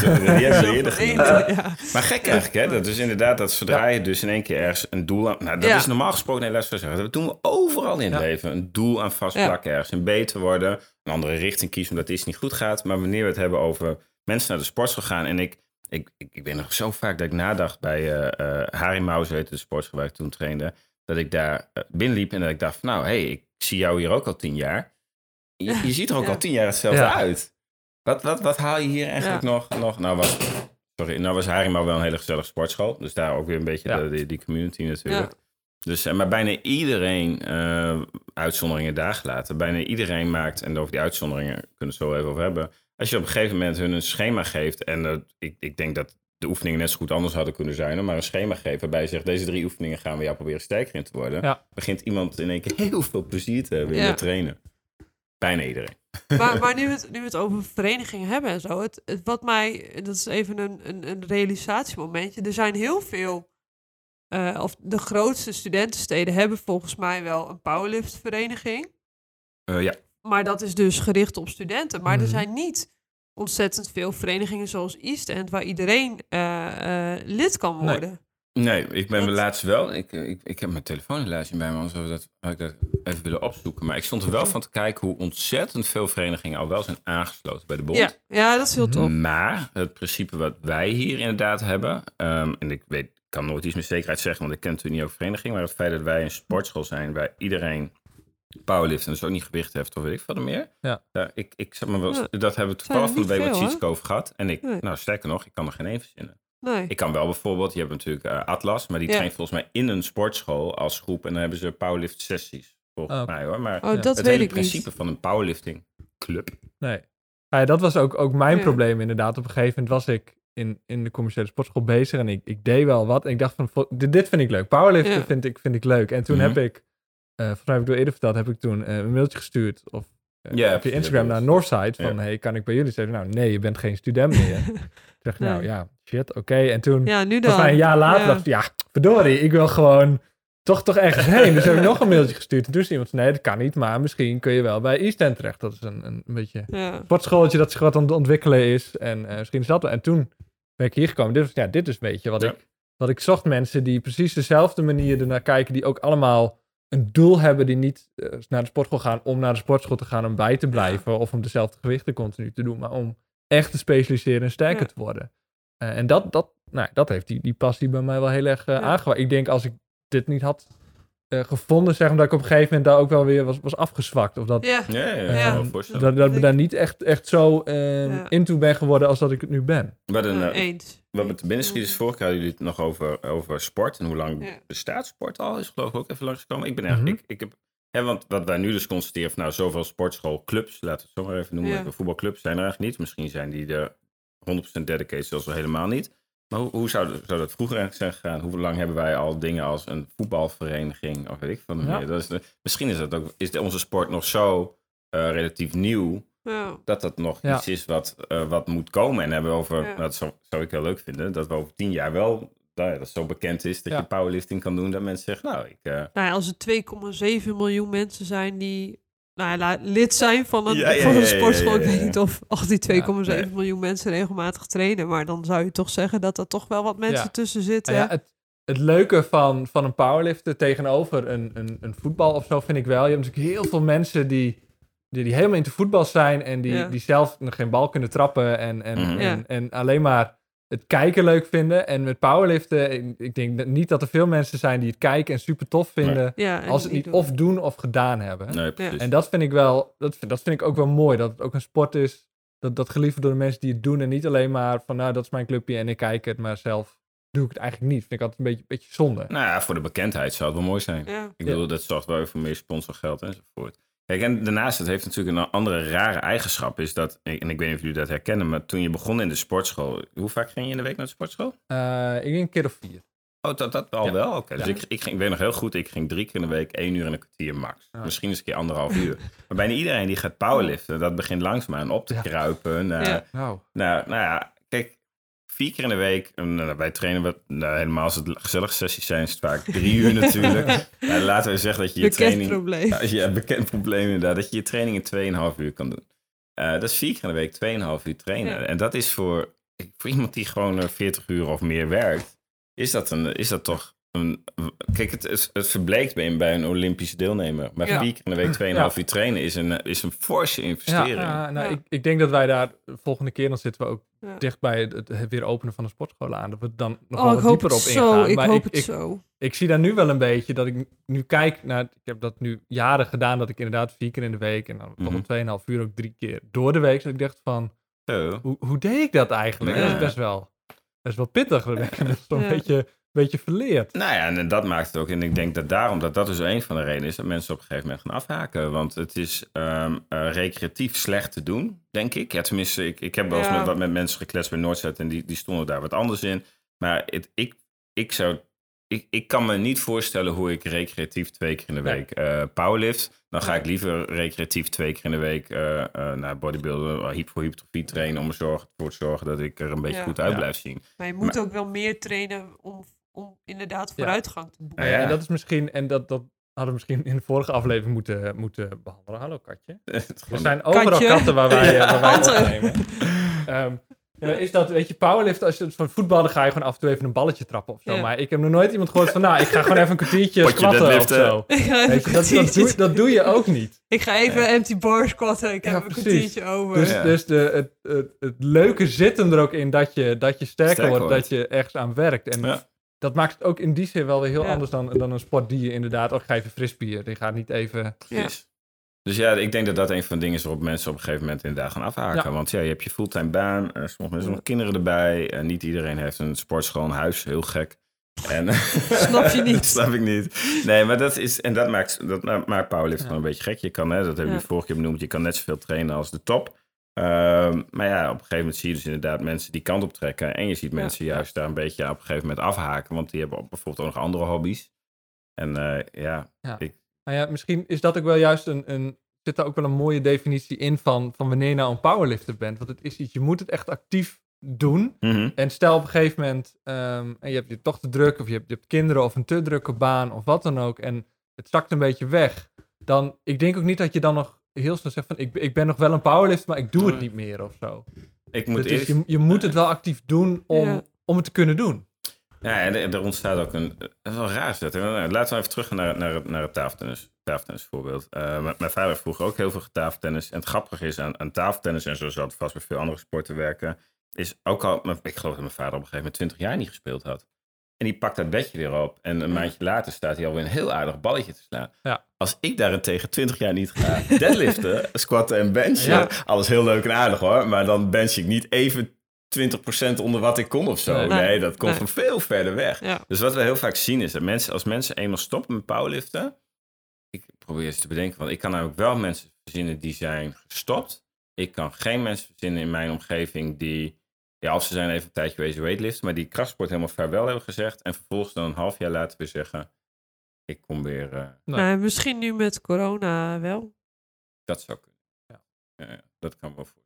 Zo, ja. Maar gek eigenlijk, hè? Dat is inderdaad dat zodra je dus in één keer ergens een doel aan... Nou, dat Ja. is normaal gesproken een les van zeggen. Dat doen we overal in het Ja. leven. Een doel aan vastplakken, ergens in beter worden. Een andere richting kiezen omdat iets niet goed gaat. Maar wanneer we het hebben over mensen naar de sportschool gaan... En ik, ik, ik, ik ben nog zo vaak dat ik nadacht bij eh Harry Maus, heette de sportschool waar ik toen trainde... Dat ik daar eh, binnenliep en dat ik dacht van... Nou, hé, hey, ik zie jou hier ook al tien jaar. Je, je ziet er ook Ja. al tien jaar hetzelfde Ja. uit. Wat, wat, wat haal je hier eigenlijk nog, nog... Nou, wat... sorry, nou was Haringmouw wel een hele gezellige sportschool. Dus daar ook weer een beetje de, die, die community natuurlijk. Dus, maar bijna iedereen, eh, uitzonderingen daar gelaten, bijna iedereen maakt, en over die uitzonderingen kunnen we het zo even over hebben. Als je op een gegeven moment hun een schema geeft, en ik, ik denk dat de oefeningen net zo goed anders hadden kunnen zijn, maar een schema geeft waarbij je zegt, deze drie oefeningen gaan we jou proberen sterker in te worden, Ja. begint iemand in één keer heel veel plezier te hebben in het trainen. Bijna iedereen. Maar, maar nu, we het, nu we het over verenigingen hebben en zo, het, het, wat mij, dat is even een, een, een realisatiemomentje. Er zijn heel veel, eh, of de grootste studentensteden hebben volgens mij wel een powerliftvereniging. Eh, ja, Maar dat is dus gericht op studenten. Maar Mhm. er zijn niet ontzettend veel verenigingen zoals East End, waar iedereen eh, eh, lid kan worden. Nee, ik ben Wat? laatst wel. Ik, ik, ik heb mijn telefoon helaas niet bij me, anders had ik dat, had ik dat even willen opzoeken. Maar ik stond er wel van te kijken hoe ontzettend veel verenigingen al wel zijn aangesloten bij de bond. Ja, ja, dat is heel tof. Maar het principe wat wij hier inderdaad hebben, ehm, en ik weet, kan nooit iets met zekerheid zeggen, want ik ken natuurlijk niet over vereniging, maar het feit dat wij een sportschool zijn waar iedereen powerlift en dus ook niet gewicht heeft of weet ik wat er meer. Ja. ik, ik zeg maar wel, Ja. dat hebben we toevallig er van de niet week met over gehad. En ik, Nee. nou sterker nog, ik kan er geen één verzinnen. Nee. Ik kan wel bijvoorbeeld, je hebt natuurlijk eh, Atlas, maar die Ja. traint volgens mij in een sportschool als groep en dan hebben ze powerlift sessies. Volgens Oh, mij hoor. Maar Oh, Ja. dat het weet hele ik principe niet. van een powerlifting club. Nee. Ja, dat was ook, ook mijn Ja. probleem inderdaad. Op een gegeven moment was ik in, in de commerciële sportschool bezig en ik, ik deed wel wat. En ik dacht van, dit, dit vind ik leuk. Powerliften Ja. vind, ik, vind ik leuk. En toen Mhm. heb ik, volgens mij heb ik door eerder verteld, heb ik toen eh, een mailtje gestuurd of eh, op je ja, Instagram naar Northside van, hey, kan ik bij jullie zeggen? Nou, nee, je bent geen student meer. ik, nou Nee. ja, shit, oké. En toen, Ja, nu dan. volgens mij een jaar later, Ja. dacht ik, ja, verdorie, ik wil gewoon toch, toch ergens heen. Dus heb ik nog een mailtje gestuurd. En toen zei iemand, nee, dat kan niet, maar misschien kun je wel bij East End terecht. Dat is een, een, een beetje Ja. sportschooltje dat zich wat aan het ontwikkelen is. En eh, misschien is dat wel. En toen ben ik hier gekomen. Dit, was, ja, dit is een beetje wat, Ja. ik, wat ik zocht. Mensen die precies dezelfde manier ernaar kijken. Die ook allemaal een doel hebben. Die niet eh, naar de sportschool gaan om naar de sportschool te gaan om bij te blijven. Of om dezelfde gewichten continu te doen. Maar om echt te specialiseren en sterker Ja. te worden. Eh, en dat, dat, nou, dat heeft die, die passie bij mij wel heel erg uh, Ja. Ik denk als ik dit niet had eh, gevonden, zeg maar, dat ik op een gegeven moment daar ook wel weer was, was afgezwakt. Of dat, Ja. Ja, ja, voorstellen. dat, dat ik daar niet echt, echt zo eh Ja. into ben geworden als dat ik het nu ben. We hadden, eh, eens. wat met de binnenschieters vorige keer hadden jullie het nog over, over sport. En hoe lang bestaat sport al? Is geloof ik ook even langsgekomen. Ik ben echt, Mhm. ik, ik heb, hè, want wat wij nu dus constateren van nou, zoveel sportschoolclubs, laten we het zo maar even noemen. Ja. Voetbalclubs zijn er eigenlijk niet. Misschien zijn die er 100% dedicated, zelfs wel helemaal niet. Maar hoe, hoe zou, dat- zou dat vroeger eigenlijk zijn gegaan? Hoe lang hebben wij al dingen als een voetbalvereniging of weet ik van Ja. meer? Dat is de- misschien is dat ook, is onze sport nog zo eh, relatief nieuw Ja. dat dat nog Ja. iets is wat, eh, wat moet komen. En hebben we over, Ja. dat zou, zou ik heel leuk vinden, dat we over tien jaar wel, nou ja, dat zo bekend is dat Ja. je powerlifting kan doen, dat mensen zeggen, nou, ik, eh, Nou ja, als er 2,7 miljoen mensen zijn die nou lid zijn van een, Ja, ja, van een ja, ja, sportschool. ja, ja, Ik weet niet of al die 2,7 nee. miljoen mensen regelmatig trainen. Maar dan zou je toch zeggen dat er toch wel wat mensen Ja. tussen zitten. Ja, het, het leuke van, van een powerlifter tegenover een, een, een voetbal of zo vind ik wel. Je hebt natuurlijk heel veel mensen die, die, die helemaal into voetbal zijn en die, Ja. die zelf nog geen bal kunnen trappen en, en, Mhm. en alleen maar het kijken leuk vinden. En met powerliften, ik, ik denk dat- niet dat er veel mensen zijn die het kijken en super tof vinden Ja, als het niet doen. of doen of gedaan hebben. nee, precies. En dat vind ik wel, dat, vind- dat vind ik ook wel mooi. Dat het ook een sport is dat, dat geliefd door de mensen die het doen. En niet alleen maar van, nou, dat is mijn clubje en ik kijk het, maar zelf doe ik het eigenlijk niet. Vind ik altijd een beetje, beetje zonde. Nou ja, voor de bekendheid zou het wel mooi zijn. Ja. Ik bedoel, dat zorgt wel even voor meer sponsorgeld enzovoort. Kijk, en daarnaast, het heeft natuurlijk een andere rare eigenschap, is dat, en ik weet niet of jullie dat herkennen, maar toen je begon in de sportschool, hoe vaak ging je in de week naar de sportschool? Eh, ik denk een keer of vier. Oh, dat, dat al Ja. wel? Oké, dus Ja. ik, ik, ging, ik weet nog heel goed, ik ging drie keer in de week, één uur en een kwartier max. Misschien eens een keer anderhalf uur. maar bijna iedereen die gaat powerliften, dat begint langzaamaan op te Ja. kruipen. Naar. Nou, Nou, nou ja, vier keer in de week, en, nou, wij trainen wat, nou, helemaal als het gezellige sessies zijn, is het vaak drie uur natuurlijk. Nou, laten we zeggen dat je je Bekend training... probleem. Ja, ja, bekend probleem inderdaad, dat je je training in 2,5 uur kan doen. Eh, dat is vier keer in de week 2,5 uur trainen. Ja. En dat is voor, voor iemand die gewoon eh, 40 uur of meer werkt, is dat, een, is dat toch een... Kijk, het, het, het verbleekt bij een, bij een Olympische deelnemer. Maar Ja. vier keer in de week 2,5 Ja. uur trainen is een, is een forse investering. ja, nou, Ja. Ik, ik denk dat wij daar de volgende keer, dan zitten we ook Ja. dicht bij het, het weer openen van de sportschool aan. Dat we dan nog Oh, wel ik wat hoop dieper het op zo. ingaan. Ik maar hoop ik, het ik, zo. ik zie daar nu wel een beetje dat ik nu kijk naar. Ik heb dat nu jaren gedaan, dat ik inderdaad vier keer in de week en dan toch Mhm. op 2,5 uur ook drie keer door de week. Dus ik dacht van, hoe, hoe deed ik dat eigenlijk? Ja. Dat is best wel. dat is wel pittig. Dat is een Ja. beetje, beetje verleerd. Nou ja, en dat maakt het ook. En ik denk dat daarom dat dat dus een van de redenen is dat mensen op een gegeven moment gaan afhaken. Want het is ehm, eh, recreatief slecht te doen, denk ik. Ja, tenminste, ik, ik heb wel eens Ja. met, wat met mensen gekletst bij Noordzet en die, die stonden daar wat anders in. Maar het, ik, ik zou. Ik, ik kan me niet voorstellen hoe ik recreatief twee keer in de week eh powerlift. Dan ga ik liever recreatief twee keer in de week eh eh, naar bodybuilden, voor hypertrofie trainen om er zorg, voor te zorgen dat ik er een beetje Ja. goed uit Ja. blijf zien. Maar je moet ook wel meer trainen om, om inderdaad vooruitgang te boeken. Nou ja. En dat is misschien, en dat, dat hadden we misschien in de vorige aflevering moeten, moeten behandelen. Hallo katje. Er zijn overal Katje. katten waar wij, eh, waar wij opnemen. Ja, is dat, weet je, powerlift, als je het van voetbal, dan ga je gewoon af en toe even een balletje trappen of zo. Ja. Maar ik heb nog nooit iemand gehoord van, nou, ik ga gewoon even een kwartiertje squatten of zo. Ik ga even Weet je, een dat, dat, doe, dat doe je ook niet. Ik ga even empty bar squatten. Ik Ja, heb een kwartiertje over. Dus, Ja. dus de, het, het, het leuke zit hem er ook in dat je, dat je sterker, Sterker wordt, wordt. dat je ergens aan werkt. En Ja. Dat maakt het ook in die zin wel weer heel Ja. anders dan, dan een sport die je inderdaad ook geeft frisbier. Die gaat niet even... Precies. Dus ja, ik denk dat dat een van de dingen is waarop mensen op een gegeven moment inderdaad gaan afhaken. Ja. Want ja, je hebt je fulltime baan, eh, sommige mensen hebben nog kinderen erbij. En niet iedereen heeft een sportschool, een huis, heel gek. En, Snap je niet. snap ik niet. Nee, maar dat is, en dat maakt, dat ma- maakt powerlift Ja. gewoon een beetje gek. Je kan, hè, dat heb je Ja. vorige keer benoemd, je kan net zoveel trainen als de top. Ehm, maar ja, op een gegeven moment zie je dus inderdaad mensen die kant op trekken. En je ziet mensen juist daar een beetje op een gegeven moment afhaken. Want die hebben bijvoorbeeld ook nog andere hobby's. En eh, ja, Nou ja, misschien is dat ook wel juist een, een zit daar ook wel een mooie definitie in van, van wanneer je nou een powerlifter bent. Want het is iets, je moet het echt actief doen. mhm. En stel op een gegeven moment, ehm, en je hebt je toch te druk, of je hebt, je hebt kinderen of een te drukke baan of wat dan ook, en het zakt een beetje weg. Dan, ik denk ook niet dat je dan nog heel snel zegt van, ik, ik ben nog wel een powerlifter, maar ik doe het niet meer of zo. ik moet Dus, eerst... je, je moet het wel actief doen om, Ja. om het te kunnen doen. Ja, en er, er ontstaat ook een... Dat is wel raar dat. hè? Nou, Laten we even terug naar, naar, het- naar het tafeltennis, tafeltennis voorbeeld. Eh, mijn, mijn vader vroeger ook heel veel getafeltennis. En het grappige is aan, aan tafeltennis, en zo zal het vast bij veel andere sporten werken, is ook al... Ik geloof dat mijn vader op een gegeven moment 20 jaar niet gespeeld had. En die pakt dat bedje weer op. En een maandje later staat hij alweer een heel aardig balletje te slaan. Ja. Als ik daarentegen 20 jaar niet ga deadliften, squatten en benchen, Ja. alles heel leuk en aardig hoor. Maar dan bench ik niet even 20% onder wat ik kon of zo. Nee. Dat komt Nee. van veel verder weg. Ja. Dus wat we heel vaak zien is dat mensen, als mensen eenmaal stoppen met powerliften, ik probeer eens te bedenken, want ik kan namelijk wel mensen verzinnen die zijn gestopt. Ik kan geen mensen verzinnen in mijn omgeving die, ja, of ze zijn even een tijdje geweest weightliften, maar die krachtsport helemaal vaarwel hebben gezegd en vervolgens dan een half jaar later weer zeggen, ik kom weer, eh, Nee. Nou, misschien nu met corona wel. dat zou kunnen. Ja. Ja, dat kan wel voor.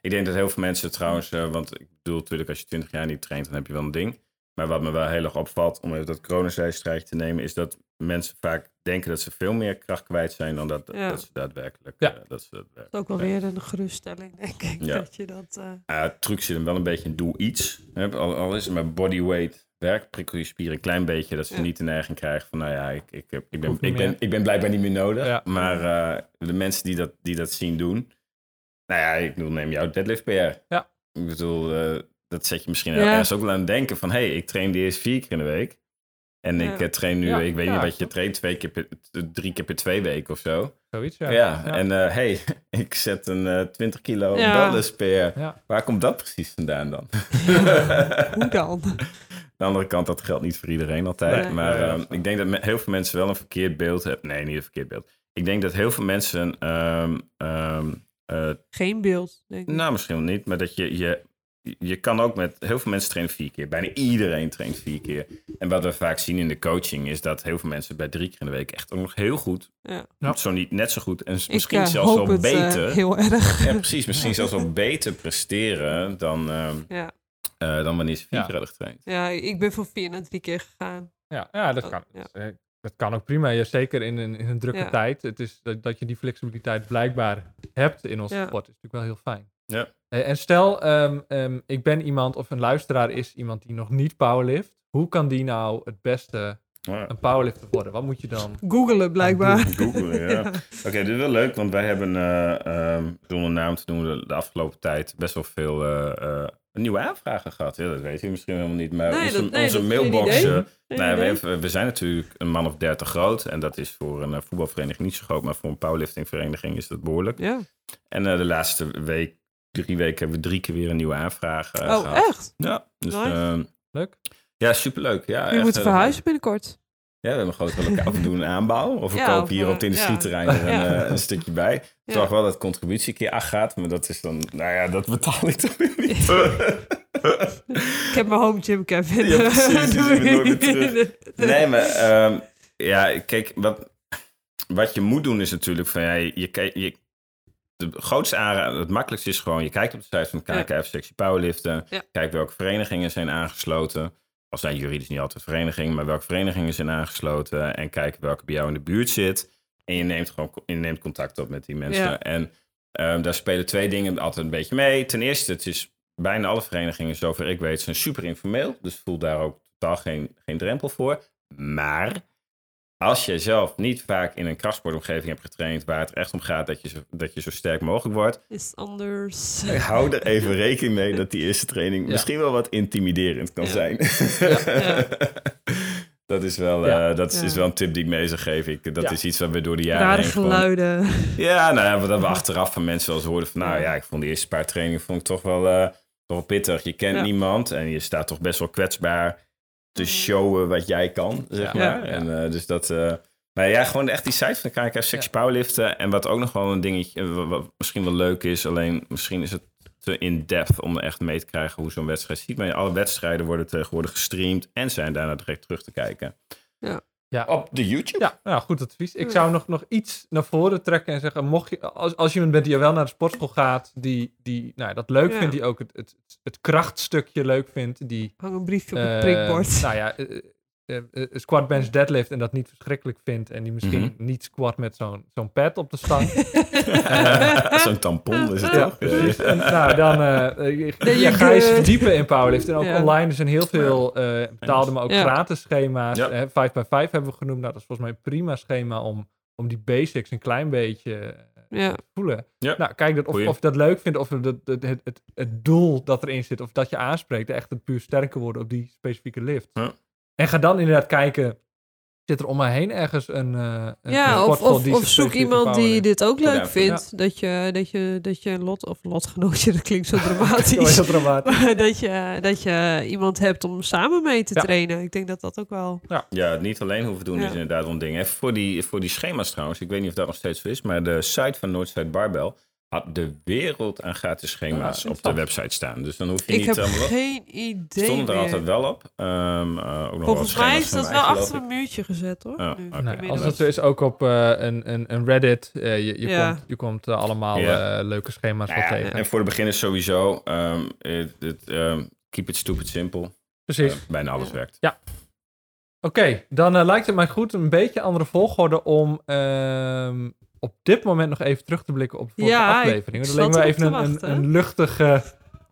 Ik denk dat heel veel mensen trouwens, eh, want ik bedoel natuurlijk als je 20 jaar niet traint, dan heb je wel een ding. Maar wat me wel heel erg opvalt, om even dat coronazijstrijkje te nemen, is dat mensen vaak denken dat ze veel meer kracht kwijt zijn dan dat, Ja. dat ze daadwerkelijk. Ja. eh, dat ze daadwerkelijk Dat is ook wel weer een geruststelling, denk ik. Ja. Dat je dat... het truc zit hem wel een beetje in doe iets. Hè, Al, al is het maar bodyweight werk, prikkel je spieren een klein beetje, dat ze Ja. niet de neiging krijgen van, nou ja, ik, ik, ben, ik, ben, ik ben blijkbaar niet meer nodig. Ja. Maar eh, de mensen die dat, die dat zien doen, nou ja, ik bedoel, neem jouw deadlift PR. Ja. Ik bedoel, dat zet je misschien Ja. ergens ook wel aan het denken van, hé, hey, ik train de eerst vier keer in de week. En Ja. ik eh, train nu, Ja, ik weet ja, niet wat je traint, twee keer per, drie keer per twee weken of zo. Zoiets, Ja, ja. en hé, hey, ik zet een eh 20 kilo Ja. wellness PR. Ja. Waar komt dat precies vandaan dan? hoe dan? Aan de andere kant, dat geldt niet voor iedereen altijd. Nee. maar ehm, ik denk dat me- heel veel mensen wel een verkeerd beeld hebben. Nee, niet een verkeerd beeld. Ik denk dat heel veel mensen, ehm, ehm, eh, Geen beeld, denk ik. nou misschien wel niet, maar dat je, je, je kan ook met, heel veel mensen trainen vier keer. Bijna iedereen traint vier keer. En wat we vaak zien in de coaching is dat heel veel mensen bij drie keer in de week echt ook nog heel goed, Ja. Ja. zo niet net zo goed en Ik misschien eh, zelfs hoop wel het eh, beter. heel erg. ja, precies, misschien zelfs wel beter presteren dan, ehm, Ja. eh, dan wanneer ze vier Ja. keer hadden getraind. ja, ik ben van vier naar drie keer gegaan. Ja, ja, dat Oh, kan. ja. Dat, kan ook prima. Ja, zeker in een, in een drukke Ja. tijd. Het is dat, dat je die flexibiliteit blijkbaar hebt in onze Ja. sport. is natuurlijk wel heel fijn. Ja. Eh, en stel, ehm, ehm, ik ben iemand of een luisteraar is iemand die nog niet powerlift. Hoe kan die nou het beste een powerlifter worden? Wat moet je dan? Googelen blijkbaar. Googlen, ja. Ja. Oké, dit is wel leuk, want wij hebben, eh ehm, zonder naam te noemen, de, afgelopen tijd best wel veel eh, eh, nieuwe aanvragen gehad. Ja, dat weet u misschien helemaal niet, maar Nee, onze, dat- nee, onze dat is geen mailbox... idee. Geen nou, we, hebben- we zijn natuurlijk een man of dertig groot en dat is voor een voetbalvereniging niet zo groot, maar voor een powerliftingvereniging is dat behoorlijk. Ja. En eh, de laatste week drie weken hebben we drie keer weer een nieuwe aanvraag eh, Oh, gehad. echt? Ja, dus, Nice. ehm, Leuk. ja, superleuk. Ja, Je moet heel verhuizen binnenkort. Ja, we hebben een grote lokaal. We doen een aanbouw. Of we Ja, kopen of, hier eh, op het industrieterrein er een, Ja. eh, een stukje bij. Zorg wel dat de contributie een keer afgaat. Maar dat is dan, nou ja, dat betaal ik toch weer niet. Ik heb mijn home gym, Kevin. Ja, precies, die Doei. zien we nooit meer terug. Nee, maar ehm, ja, kijk, wat, wat je moet doen is natuurlijk van ja, je, je, je de grootste aanrader, het makkelijkste is gewoon, je kijkt op de site van Ja. KKF Sectie Powerliften, Ja. kijk welke verenigingen zijn aangesloten. Al zijn juridisch niet altijd verenigingen, maar welke verenigingen zijn aangesloten en kijk welke bij jou in de buurt zit. En je neemt gewoon je neemt contact op met die mensen. Ja. En ehm, daar spelen twee dingen altijd een beetje mee. Ten eerste, het is bijna alle verenigingen, zover ik weet, zijn super informeel. Dus voel daar ook totaal geen, geen drempel voor. Maar als je zelf niet vaak in een krachtsportomgeving hebt getraind, waar het echt om gaat dat je zo, dat je zo sterk mogelijk wordt, Is anders. hou er even rekening mee dat die eerste training Ja. misschien wel wat intimiderend kan Ja. zijn. ja. dat is wel, Ja. eh, dat is, Ja. is wel een tip die ik mee zou geven. Ik, dat Ja. is iets wat we door de jaren Rare geluiden. Ja, nou ja, dat we achteraf van mensen wel eens hoorden van... nou ja, ik vond de eerste paar trainingen vond ik toch wel, eh, toch wel pittig. Je kent Ja. niemand en je staat toch best wel kwetsbaar te showen wat jij kan, zeg Ja. maar. En eh, dus dat... eh, maar ja, gewoon echt die site van de KKF Sexy Powerliften. En wat ook nog wel een dingetje, wat, wat misschien wel leuk is... alleen misschien is het te in-depth om echt mee te krijgen hoe zo'n wedstrijd ziet. Maar alle wedstrijden worden tegenwoordig gestreamd... en zijn daarna direct terug te kijken. Ja. Ja. Op de YouTube? Ja, nou, goed advies. Ik zou nog, nog iets naar voren trekken en zeggen, mocht je, als, als je iemand bent die wel naar de sportschool gaat, die, die nou, dat leuk Ja. vindt, die ook het, het, het krachtstukje leuk vindt, die Hang een briefje op eh, het prikbord. nou ja, eh, eh, eh, squat, bench, deadlift en dat niet verschrikkelijk vindt en die misschien Mhm. niet squat met zo'n zo'n pad op de stang. Zo'n tampon is het ja, toch? precies. En, nou, dan eh, eh, ja, ga je verdiepen in powerlift. En ook Ja. online, er zijn heel veel eh, betaalde, maar ook Ja. gratis schema's. Ja. Eh, 5x5 hebben we genoemd. Nou, dat is volgens mij een prima schema om, om die basics een klein beetje eh, Ja. te voelen. Ja. Nou, kijk dat, of, of je dat leuk vindt, of het, het, het, het, het doel dat erin zit, of dat je aanspreekt, echt het puur sterker worden op die specifieke lift. Ja. En ga dan inderdaad kijken, zit er om mij heen ergens een, eh een, een Ja, of, of, die of zoek iemand die dit ook leuk Ja, vindt. Dat, je, dat, je, dat je een lot of lotgenootje, dat klinkt zo Zo is dramatisch. dat dramatisch. Maar dat, je, dat je iemand hebt om samen mee te Ja. trainen. Ik denk dat dat ook wel... Ja, het niet alleen hoeven doen Ja. is inderdaad wel een ding. Even voor die, voor die schema's trouwens, ik weet niet of dat nog steeds zo is, maar de site van Noordside Barbell had de wereld aan gratis schema's op de website staan. Dus dan hoef je Ik niet heb helemaal... geen idee stonden er meer. altijd wel op. Ehm, eh, ook nog Volgens mij is dat wel achter ik. een muurtje gezet, hoor. Ja, nu. als dat zo is, ook op eh, een, een, een Reddit. eh, je, je Ja. komt, je komt allemaal Ja. leuke schema's Nou wel ja, tegen. en voor de beginners sowieso, ehm, het, het, ehm, keep it stupid simple. Precies. Bijna alles Ja. werkt. Oké, dan lijkt het mij goed een beetje andere volgorde om ehm, op dit moment nog even terug te blikken op de vorige Ja, ik afleveringen. Dat leek me even een, een, wachten. een luchtige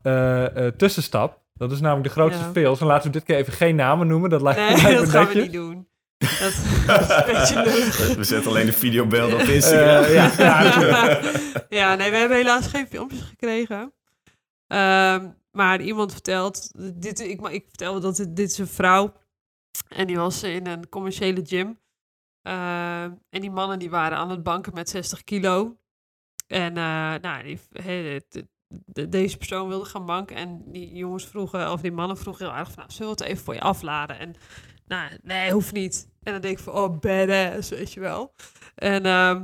eh, eh, tussenstap. Dat is namelijk de grootste Ja. fails. En laten we dit keer even geen namen noemen. Dat lijkt, Nee, lijkt me dat gaan we niet doen. Dat, dat is een beetje. We zetten alleen de videobeelden op Instagram. Eh, ja, ja, ja, nee, we hebben helaas geen filmpjes gekregen. Ehm, maar iemand vertelt, dit, ik, maar ik vertelde dat dit, dit is een vrouw. En die was in een commerciële gym. Ehm, en die mannen die waren aan het banken met 60 kilo. En eh, nou, die, he- de- de- deze persoon wilde gaan banken. En die jongens vroegen, of die mannen vroegen heel erg van, nou, zullen we het even voor je afladen? En nou, nee, hoeft niet. En dan denk ik van, oh, badass, weet je wel. En ehm,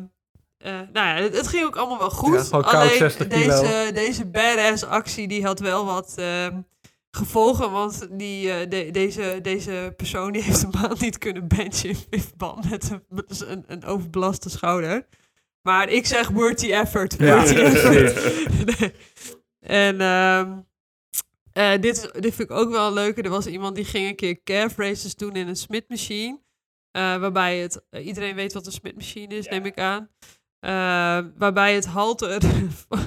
eh, nou ja, het, het ging ook allemaal wel goed. Ja, gewoon koud Alleen 60 kilo. Deze, deze badass actie, die had wel wat ehm, gevolgen. Want die, eh, de- deze, deze persoon die heeft een maand niet kunnen benchen in, verband met een, een, overbelaste schouder. Maar ik zeg worthy effort. Ja, Worthy effort. Nee. En ehm, eh, dit, dit vind ik ook wel leuk. Er was iemand die ging een keer calf races doen in een Smith machine. eh, waarbij het, iedereen weet wat een Smith machine is, neem ik aan. Eh, waarbij het halter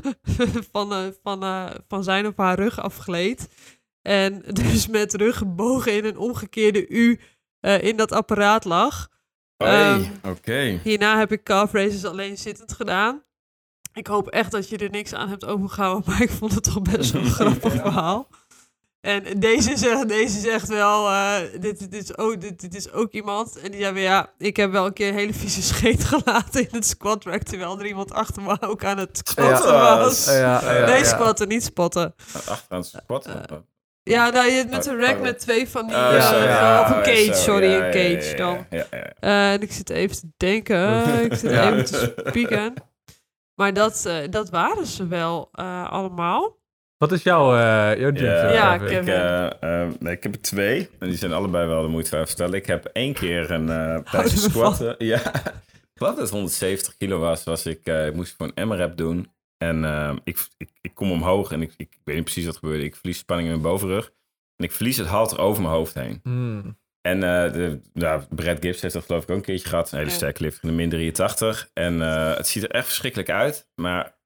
van, eh, van, eh, van zijn of haar rug afgleed. En dus met rug gebogen in een omgekeerde U eh, in dat apparaat lag. Hey, Ehm, Oké. Hierna heb ik calf races alleen zittend gedaan. Ik hoop echt dat je er niks aan hebt overgehouden, maar ik vond het toch best wel een grappig verhaal. En deze zegt, deze zegt wel, eh, dit, dit, is ook, dit, dit is ook iemand. En die zei weer, ja, ik heb wel een keer een hele vieze scheet gelaten in het squat rack. Terwijl er iemand achter me ook aan het squatten Ja. was. Ja, ja, nee, squatten, niet spotten. Achteraan het squat. Ja, nou, je hebt met Oh, een rack oh. met twee van die... Oh, eh, zo, ja, of een cage, zo, sorry, een cage dan. Eh, en ik zit even te denken. ik zit Ja. even te spieken. Maar dat, eh, dat waren ze wel eh, allemaal. Wat is jouw, eh jouw gym? Ja, Ja, ik, eh, eh, nee, ik heb er twee. En die zijn allebei wel de moeite van vertellen. Ik heb één keer een uh, squatten. Ja, wat het 170 kilo was, was ik, eh, ik moest voor een M-rap doen. En eh, ik, ik, ik kom omhoog en ik, ik, weet niet precies wat gebeurde. Ik verlies spanning in mijn bovenrug. En ik verlies het halter over mijn hoofd heen. Hmm. En eh de, nou, Brad Gibbs heeft dat geloof ik ook een keertje gehad. Een hele sterke lift in de min 83. En eh, het ziet er echt verschrikkelijk uit. Maar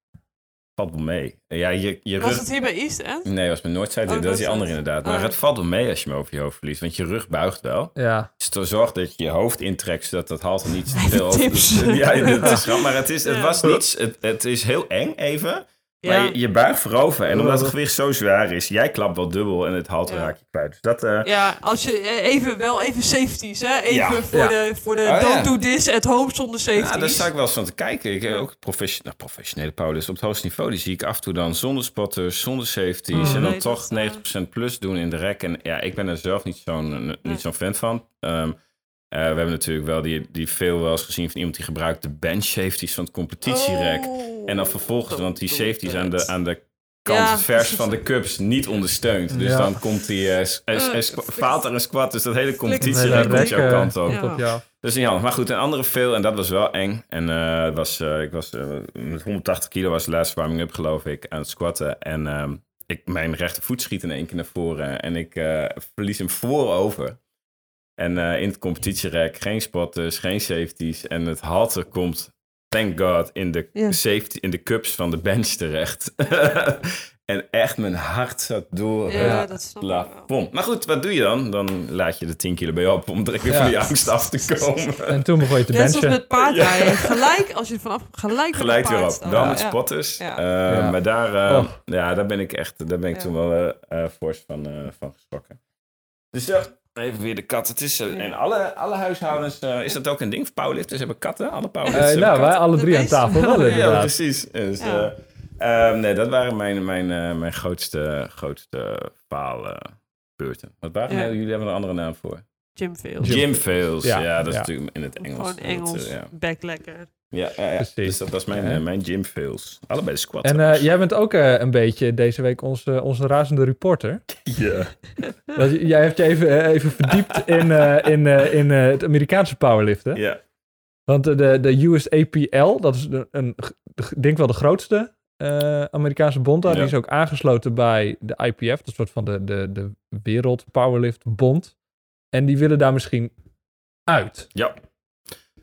valt wel mee. Ja, je, je Was rug... het hier bij East End? Nee, dat was mijn Noordzijde. Oh, dat is die andere inderdaad. Maar Ah. het valt wel mee als je hem over je hoofd verliest. Want je rug buigt wel. Ja. Dus zorg dat je je hoofd intrekt, zodat dat halter niet te veel over... tips. Ja, dat is grappig. Maar het, is, het Ja. was niets. Het, het is heel eng even. Maar Ja. je, je buigt voorover. En omdat het gewicht zo zwaar is, jij klapt wel dubbel en het halter Ja. raak je kwijt. Dus dat... eh, Ja, als je eh, even, wel even safeties, hè? Even Ja. voor de, voor de Oh, don't do this at home zonder safeties. Ja, daar sta ik wel eens van te kijken. Ik heb ook profession, nou, professionele powerlifters op het hoogste niveau. Die zie ik af en toe dan zonder spotters, zonder safeties. Oh, en dan toch dat, eh, 90% plus doen in de rek. En ja, ik ben er zelf niet zo'n niet zo'n fan van. Ehm, eh, we hebben natuurlijk wel die, die veel wel eens gezien van iemand die gebruikt de bench safeties van het competitierek. Oh. En dan vervolgens, want die safeties aan de, aan de kant Ja, vers van de cups niet ondersteund. Dus Ja. dan komt die, eh, s- eh, s- Eh, eh, squa- faalt er een squat. Dus dat hele Nee, competitierek dat komt jouw eh, kant op. jou. Dus niet handig. Maar goed, een andere veel. En dat was wel eng. En eh, was, eh, ik was eh, met 180 kilo was de laatste warming-up, geloof ik, aan het squatten. En ehm, ik, mijn rechtervoet schiet in één keer naar voren. En ik eh, verlies hem voorover. En eh, in het competitierek geen spotters, geen safeties. En het halter komt, thank god, in de, Ja. safety, in de cups van de bench terecht. en echt, mijn hart zat door Ja, het dat plafond. Maar goed, wat doe je dan? Dan laat je de 10 kilo bij op om direct weer Ja. van die angst af te komen. En toen begon je te Net zoals benchen. met paardrijden. Gelijk, als je vanaf gelijk, Gelijk weer op. Ja. met spotters. Ja. Eh, Ja. Maar daar, eh, Oh. ja, daar ben ik echt daar ben ik Ja. toen wel fors van, eh, van geschrokken. Dus ja, even weer de kat. Het is, eh, alle, alle huishoudens, eh, is dat ook een ding? Powerlifters hebben katten? Alle powerlifters Eh, hebben nou, wij alle drie aan tafel wel ja. Precies. Dus, Ja. eh, ehm, nee, dat waren mijn, mijn, eh, mijn grootste, grootste faalbeurten. Wat waren Ja. nou? Jullie hebben er een andere naam voor. Gym fails. Gym fails. Ja, Ja, dat is ja. natuurlijk in het Engels. Gewoon Engels. ja. Back lekker. Ja, ja, ja. Precies. dus dat was mijn, Ja. eh, mijn gym fails. Allebei de squat. En eh, jij bent ook eh, een beetje deze week onze, onze razende reporter. ja. Dat, jij hebt je even, even verdiept in, in, in het Amerikaanse powerliften. ja. Want de, de USAPL, dat is een, denk wel de grootste Amerikaanse bond daar. Ja. Die is ook aangesloten bij de IPF, dat is soort van de, de, de Wereld Powerlift Bond. En die willen daar misschien uit. Ja.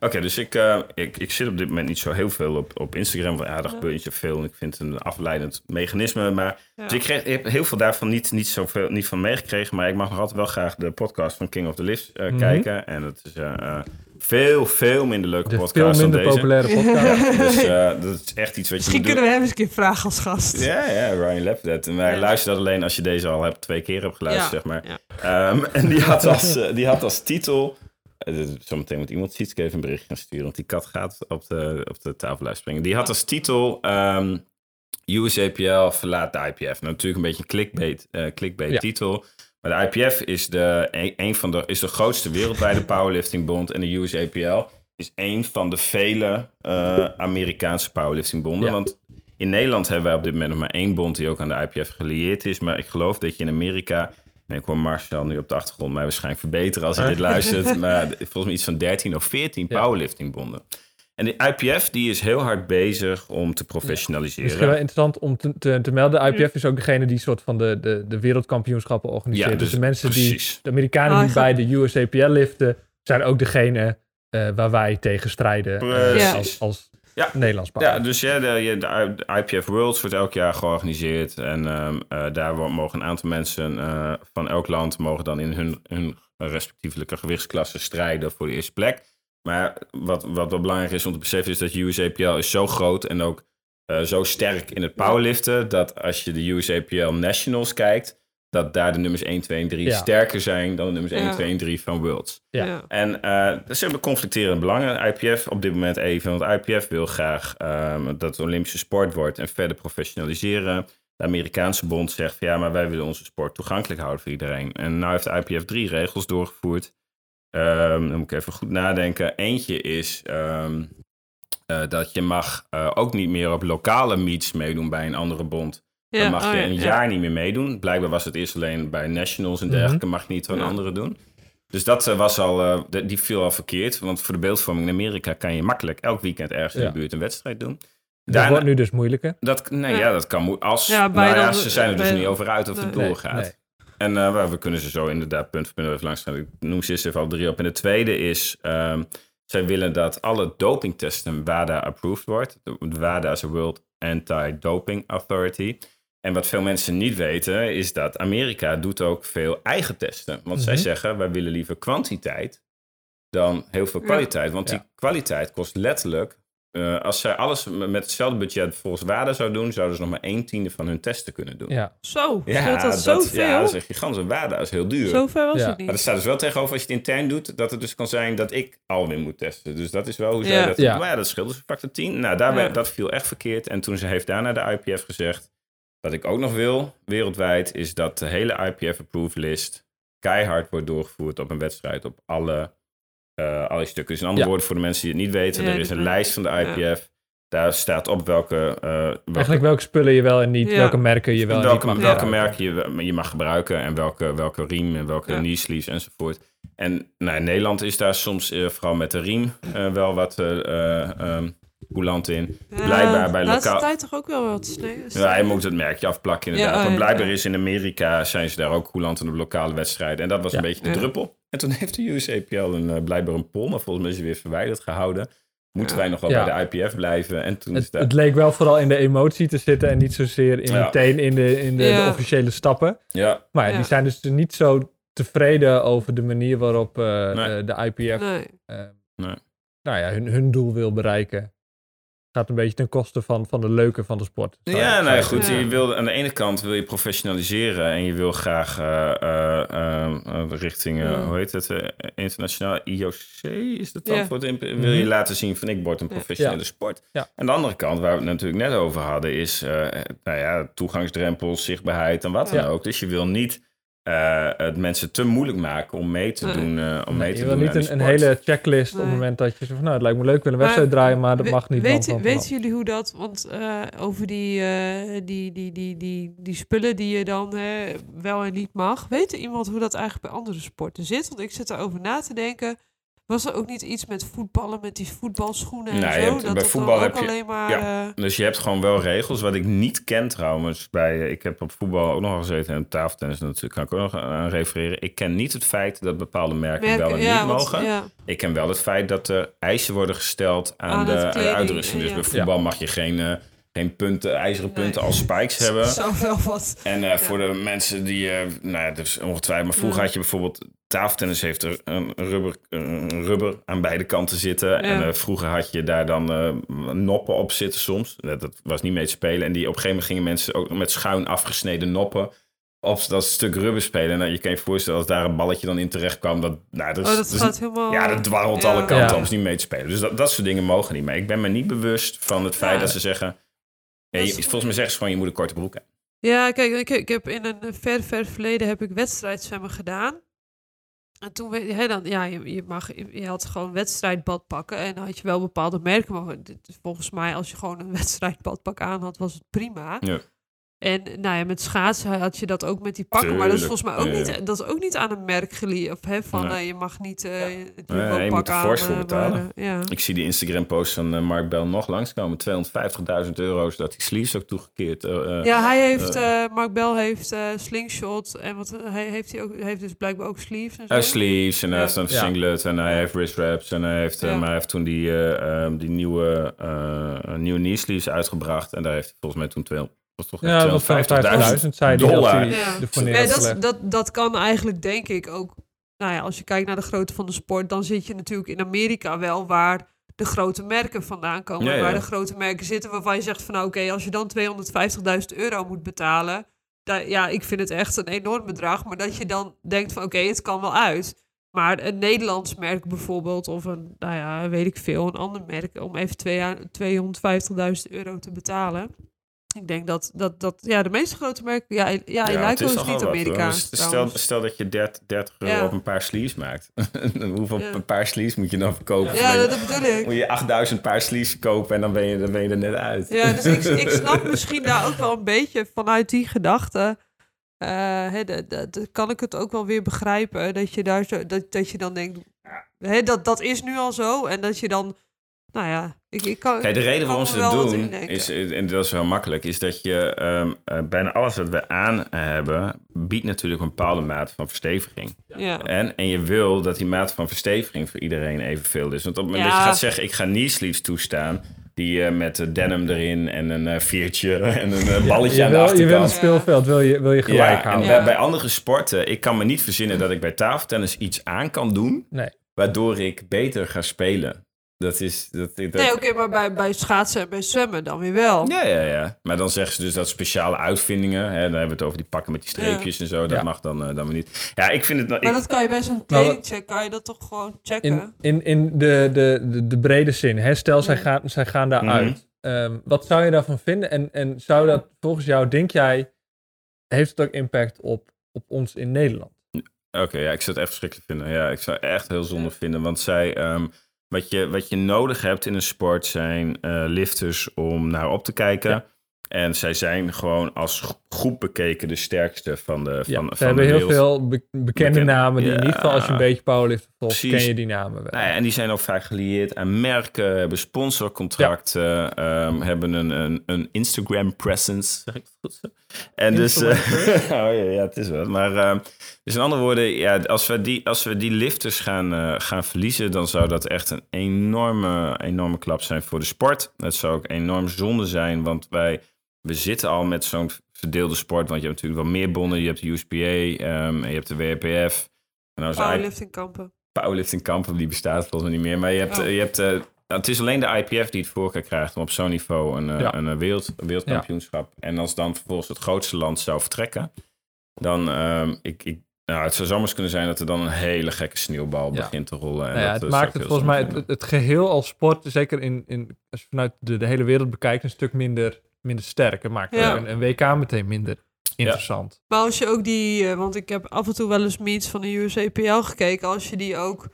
Oké, dus ik, eh, ik, ik zit op dit moment niet zo heel veel op, op Instagram. Ja, daar Ja. gebeurt niet zoveel. En ik vind het een afleidend mechanisme. Maar, Ja. Dus ik, kreeg, ik heb heel veel daarvan niet, niet, zoveel, niet van meegekregen. Maar ik mag nog altijd wel graag de podcast van King of the Lifts eh, Mhm. kijken. En het is eh, eh, veel, veel minder leuke De podcast veel minder dan deze. populaire podcast. Ja, dus eh, dat is echt iets wat je Misschien moet doen. kunnen we hem eens een keer vragen als gast. Ja, ja, Ryan Lepdet. Maar Ja. luister dat alleen als je deze al hebt, twee keer hebt geluisterd, zeg maar. Ja. Ehm, en die had als, die had als titel... zometeen moet iemand Sietske even een bericht gaan sturen... want die kat gaat op de, op de tafel uitspringen. Die had als titel... ehm USAPL verlaat de IPF. Nou, natuurlijk een beetje een clickbait, eh, clickbait Ja. titel. Maar de IPF is de, een, een van de, is de grootste wereldwijde powerliftingbond... en de USAPL is een van de vele eh, Amerikaanse powerliftingbonden. Ja. Want in Nederland hebben wij op dit moment nog maar één bond die ook aan de IPF gelieerd is. Maar ik geloof dat je in Amerika. En ik hoor Marcel nu op de achtergrond mij waarschijnlijk verbeteren als hij dit luistert. Maar volgens mij iets van 13 of 14 Ja. powerliftingbonden. En de IPF die is heel hard bezig om te professionaliseren. Misschien wel interessant om te, te, te melden. De IPF is ook degene die soort van de, de, de wereldkampioenschappen organiseert. Ja, dus, dus de mensen die, de Amerikanen Ah, die ik bij de USAPL liften, zijn ook degene eh, waar wij tegen strijden eh, Precies. als, als Ja. Nederlands Ja, dus ja, de, je- de, de IPF Worlds wordt elk jaar georganiseerd. En ehm, eh, daar mogen een aantal mensen eh, van elk land mogen dan in hun, hun respectievelijke gewichtsklasse strijden voor de eerste plek. Maar wat, wat wel belangrijk is om te beseffen is dat USAPL is zo groot en ook eh, zo sterk in het powerliften. Dat als je de USAPL Nationals kijkt, dat daar de nummers 1, 2 en 3 Ja. sterker zijn dan de nummers 1, Ja. 2 en 3 van Worlds. Ja. En eh er zijn conflicterende belangen. IPF op dit moment even, want IPF wil graag ehm, dat het Olympische sport wordt en verder professionaliseren. De Amerikaanse bond zegt van ja, maar wij willen onze sport toegankelijk houden voor iedereen. En nu heeft de IPF drie regels doorgevoerd. Ehm, dan moet ik even goed nadenken. Eentje is ehm, eh, dat je mag eh, ook niet meer op lokale meets meedoen bij een andere bond. Ja, Dan mag oh je een ja. jaar niet meer meedoen. Blijkbaar was het eerst alleen bij nationals en Mhm. dergelijke. Mag je niet van anderen doen. Dus dat eh, was al, eh, die viel al verkeerd. Want voor de beeldvorming in Amerika kan je makkelijk elk weekend ergens in de buurt een wedstrijd doen. Dat Daarna- wordt nu dus moeilijker. dat, nee, Ja. dat kan als. Ja, dan- ze zijn er dus niet over uit of het Nee. doorgaat. Nee. En eh, we- kunnen ze zo inderdaad punt voor punt even langs gaan. Ik noem ze eerst even al drie op. En de tweede is, ehm, zij willen dat alle dopingtesten WADA-approved wordt. De WADA is de World Anti-Doping Authority. En wat veel mensen niet weten, is dat Amerika doet ook veel eigen testen. Want zij Mhm. zeggen, wij willen liever kwantiteit dan heel veel Ja. kwaliteit. Want Ja. die kwaliteit kost letterlijk... eh, als zij alles met hetzelfde budget volgens WADA zou doen... zouden ze nog maar een tiende van hun testen kunnen doen. Ja. Zo, Ja, dat, dat, zoveel? ja, dat is echt gigantisch. En WADA is heel duur. Zover was Ja. het niet. Maar er staat dus wel tegenover als je het intern doet, dat het dus kan zijn dat ik alweer moet testen. Dus dat is wel hoe zij dat Ja. doen. Maar ja, dat scheelt dus factor 10. Nou, daar Ja. ben- dat viel echt verkeerd. En toen ze heeft daarna de IPF gezegd, wat ik ook nog wil, wereldwijd, is dat de hele IPF-approved list keihard wordt doorgevoerd op een wedstrijd op alle, eh, alle stukken. Dus in andere Ja. woorden, voor de mensen die het niet weten, Ja, er is een lijst van de ja. IPF. Daar staat op welke, eh, welke Eigenlijk welke spullen je wel en niet, Ja. welke merken je wel en niet welke, mag welke gebruiken. merk je, je mag gebruiken en welke, welke riem en welke Ja. knee sleeves enzovoort. En nou, in Nederland is daar soms eh, vooral met de riem eh, wel wat eh eh, ehm, coulant in. Ja, blijkbaar bij laatste lokaal- tijd toch ook wel wat snee. Ja, hij moet het merkje afplakken inderdaad. Ja, oh, maar blijkbaar ja. is in Amerika zijn ze daar ook coulant in op lokale wedstrijden. En dat was Ja. een beetje de Ja. druppel. En toen heeft de USAPL een, eh, blijkbaar een poll, maar volgens mij is ze weer verwijderd gehouden. Moeten Ja. wij nog wel Ja. bij de IPF blijven? En toen is Het, daar... het leek wel vooral in de emotie te zitten en niet zozeer in Ja. meteen in de, in de, Ja. de officiële stappen. ja, Maar ja, Ja. die zijn dus niet zo tevreden over de manier waarop eh, Nee. eh, de IPF Nee. Nee. nou ja, hun, hun doel wil bereiken. Gaat een beetje ten koste van, van de leuke van de sport. je- Ja, nou je ja, goed. Ja. Je wil, aan de ene kant wil je professionaliseren en je wil graag eh, eh, eh, eh, richting, eh, Ja. hoe heet het, eh, internationaal IOC is dat dan? Ja. Voor het imp- wil je Mhm. laten zien van ik word een professionele Ja. sport. Ja. Aan de andere kant, waar we het natuurlijk net over hadden, is eh, nou ja, toegangsdrempels, zichtbaarheid en wat dan Ja. ook. Dus je wil niet eh, het mensen te moeilijk maken om mee te Nee. doen. eh, om mee je te wil doen niet een, een hele checklist op het moment dat je zegt van nou, het lijkt me leuk, ik wil een wedstrijd draaien, maar dat we- mag niet. Weet, want van- van- weten jullie hoe dat, want eh, over die, eh, die, die, die, die, die spullen die je dan wel en niet mag, weet er iemand hoe dat eigenlijk bij andere sporten zit? Want ik zit erover na te denken. Was er ook niet iets met voetballen, met die voetbalschoenen en zo? hebt- dat bij dat voetbal heb ook je- alleen maar... ja. eh, Dus je hebt gewoon wel regels. Wat ik niet ken trouwens, bij, eh, ik heb op voetbal ook nog al gezeten en tafeltennis natuurlijk kan ik ook nog aan refereren. Ik ken niet het feit dat bepaalde merken, merken- wel en ja, niet want- mogen. ja. Ik ken wel het feit dat er eisen worden gesteld aan, Aan de, aan uitrusting. Dus ja. bij voetbal mag je geen, eh, geen punten, ijzeren Nee. punten als spikes hebben. Zou wel wat. En eh, voor de mensen die, eh, nou ja, dus ongetwijfeld, maar vroeger Ja. had je bijvoorbeeld, tafeltennis heeft er een rubber, een rubber aan beide kanten zitten. Ja. En eh, vroeger had je daar dan eh, noppen op zitten soms. Dat, dat was niet mee te spelen. En die, op een gegeven moment gingen mensen ook met schuin afgesneden noppen op dat stuk rubber spelen. Nou, je kan je voorstellen als daar een balletje dan in terecht kwam. Dat, nou, dat, is- Oh, dat dat is- gaat helemaal... ja, dat dwarrelt Ja. alle kanten is niet mee te spelen. Dus dat, dat soort dingen mogen niet. Maar ik ben me niet bewust van het feit Ja. dat ze zeggen... Ja, je- volgens mij zeggen ze gewoon, je moet een korte broek hebben. Ja, kijk, ik, ik heb in een ver, ver verleden heb ik wedstrijdzwemmen gedaan. En toen, hè, dan, ja, je, je, mag, je, had gewoon wedstrijdbad pakken en dan had je wel bepaalde merken. Maar volgens mij, als je gewoon een wedstrijdbadpak aan had, was het prima. Ja. En nou ja, met schaatsen had je dat ook met die pakken. Maar dat is volgens mij ook Ja, ja. niet, dat is ook niet aan een merk hè, van Nee. eh, je mag niet eh het Nee, je pak moet er fors voor eh, betalen. maar, ja. Ik zie die Instagram-post van eh, Mark Bell nog langskomen. 250.000 euro, zodat die sleeves ook toegekeerd. Ja, hij heeft, eh Mark Bell heeft eh, slingshot en wat hij heeft hij ook hij heeft dus blijkbaar ook sleeves en zo. hij heeft sleeves en hij heeft een singlet en hij heeft wrist wraps en hij heeft, Ja. maar hij heeft toen die, eh, ehm, die nieuwe, eh, nieuwe knee sleeves uitgebracht en daar heeft hij volgens mij toen 200, was toch Ja, dat was 250.000 50.000 zei dollar. hij Ja. ervoor dat, dat, dat kan eigenlijk denk ik ook. Nou ja, als je kijkt naar de grootte van de sport, dan zit je natuurlijk in Amerika wel waar de grote merken vandaan komen. Ja, ja. Waar de grote merken zitten waarvan je zegt van nou, oké, als je dan 250.000 euro moet betalen, ja, ik vind het echt een enorm bedrag. Maar dat je dan denkt van, oké, het kan wel uit. Maar een Nederlands merk bijvoorbeeld, of een, nou ja, weet ik veel, een ander merk, om even twee jaar- 250.000 euro te betalen. Ik denk dat, dat, dat ja, de meeste grote merken, ja, ja, Ja, is, nogal niet. Amerikaans. Dus Stel, stel dat je 30, 30 euro Ja. op een paar sleeves maakt. Hoeveel Ja. een paar sleeves moet je dan verkopen? Ja, dat bedoel ik. Moet je 8000 paar sleeves kopen en dan ben je, dan ben je er net uit. Ja, dus ik, ik snap misschien daar ook wel een beetje vanuit die gedachte. eh, dat, dat, kan ik het ook wel weer begrijpen. Dat je, daar zo, dat, dat je dan denkt. Hè, dat, dat is nu al zo. En dat je dan. Nou ja, ik, ik kan. Kijk, de reden waarom ze het wat doen, is, en dat is wel makkelijk, is dat je ehm, eh, bijna alles wat we aan hebben, biedt natuurlijk een bepaalde mate van versteviging. Ja. En, en je wil dat die mate van versteviging voor iedereen evenveel is. Want op het moment Ja. dat je gaat zeggen, ik ga knee sleeves toestaan, die eh, met de denim erin en een eh, viertje en een balletje je, aan de wil, je wil achterkant. het speelveld wil je, wil je gelijk ja, en houden. bij, andere sporten, ik kan me niet verzinnen dat ik bij tafeltennis iets aan kan doen, Nee. waardoor ik beter ga spelen. Dat is... Dat, dat, Nee, oké, maar bij, bij schaatsen en bij zwemmen dan weer wel. Ja, ja, ja. Maar dan zeggen ze dus dat speciale uitvindingen, hè, dan hebben we het over die pakken met die streepjes en zo, dat Ja. mag dan, eh, dan weer niet. Ja, ik vind het... nou- Maar ik, dat kan je bij zo'n Maar trainingcheck, kan je dat toch gewoon checken? In, in, in de, de, de, de brede zin. Hè? Stel, zij gaan, zij gaan Mhm. daaruit. Ehm, wat zou je daarvan vinden? En, en zou dat volgens jou, denk jij, heeft het ook impact op, op ons in Nederland? Oké, ja, ik zou het echt verschrikkelijk vinden. Ja, ik zou het echt heel zonde vinden, want zij... ehm, wat, je, wat je nodig hebt in een sport zijn eh, lifters om naar op te kijken. Ja. En zij zijn gewoon als gro- groep bekeken de sterkste van de, van, Ja, van ze hebben de heel wereld. veel be- bekende Bekend- namen. Die in ieder geval, als je een beetje powerlifter volgt, ken je die namen wel. Nou ja, en die zijn ook vaak gelieerd aan merken, hebben sponsorcontracten, ehm, hebben een, een, een Instagram presence. Zeg ik dat goed zo? En dus, eh, oh, ja, ja, het is wel. Maar ehm, dus in andere woorden, ja, als we die, als we die lifters gaan, eh, gaan verliezen, dan zou dat echt een enorme, enorme klap zijn voor de sport. Het zou ook enorm zonde zijn, want wij, we zitten al met zo'n verdeelde sport. Want je hebt natuurlijk wel meer bonden. Je hebt de USPA, ehm, en je hebt de WPF. En nou Powerlifting kampen. powerlifting kampen, die bestaat volgens mij niet meer. Maar je hebt, Oh. eh, je hebt het is alleen de IPF die het voor elkaar krijgt om op zo'n niveau een, Ja. een, eh, wereld, een wereldkampioenschap. En als dan vervolgens het grootste land zou vertrekken, dan, ehm, ik, ik, nou, het zou zomaar kunnen zijn dat er dan een hele gekke sneeuwbal Ja. begint te rollen. En Nou ja, dat, het eh, maakt het volgens mij het, het geheel als sport, zeker in, in, als je vanuit de, de hele wereld bekijkt, een stuk minder, minder sterk. Het maakt Ja. een, een WK meteen minder interessant. Maar als je ook die, want ik heb af en toe wel eens meets van de USAPL gekeken, als je die ook,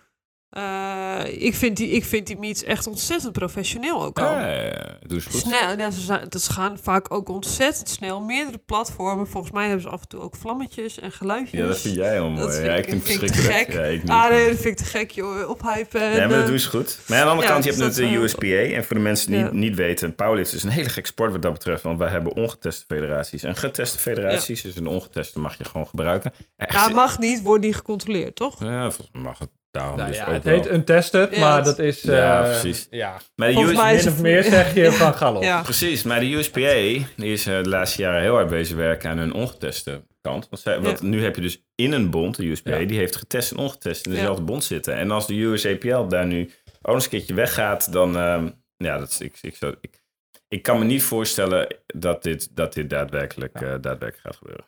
eh, ik, vind die, ik vind die meets echt ontzettend professioneel ook al. Ja, ja, ja, doe eens goed. Snel, ja, ze, zijn, ze gaan vaak ook ontzettend snel. Meerdere platformen. Volgens mij hebben ze af en toe ook vlammetjes en geluidjes. Ja, dat vind jij heel mooi. Dat vind ja, ik- vind het vind ik te verschrikkelijk. gek. Ja, ik niet. Ah, nee, dat vind ik te gek, joh. Ophypen. en, Nee, maar dat eh, doen ze goed. Maar aan de andere ja, kant, je hebt dat net de wel- USPA. En voor de mensen die Ja. niet, niet weten, powerlift is een hele gek sport wat dat betreft. Want wij hebben ongeteste federaties. En geteste federaties, dus een ongeteste mag je gewoon gebruiken. Echt, Ja, mag niet, wordt niet gecontroleerd, toch? ja, volgens mij mag het daarom Nou dus ja, ook het wel. heet untested, Ja, maar dat is... Ja, eh, precies. Ja, Maar de Volgens US mij is min het- of meer zeg je van galop. Ja. Precies, maar de USPA die is eh, de laatste jaren heel hard bezig werken aan hun ongeteste kant. Want, zij, want Ja. nu heb je dus in een bond, de USPA, Ja. die heeft getest en ongetest in Ja. dezelfde bond zitten. En als de USAPL daar nu ook eens een keertje weggaat, dan, ehm, ja, dat is, ik, ik, zou, ik, ik kan me niet voorstellen dat dit, dat dit daadwerkelijk, eh, daadwerkelijk gaat gebeuren.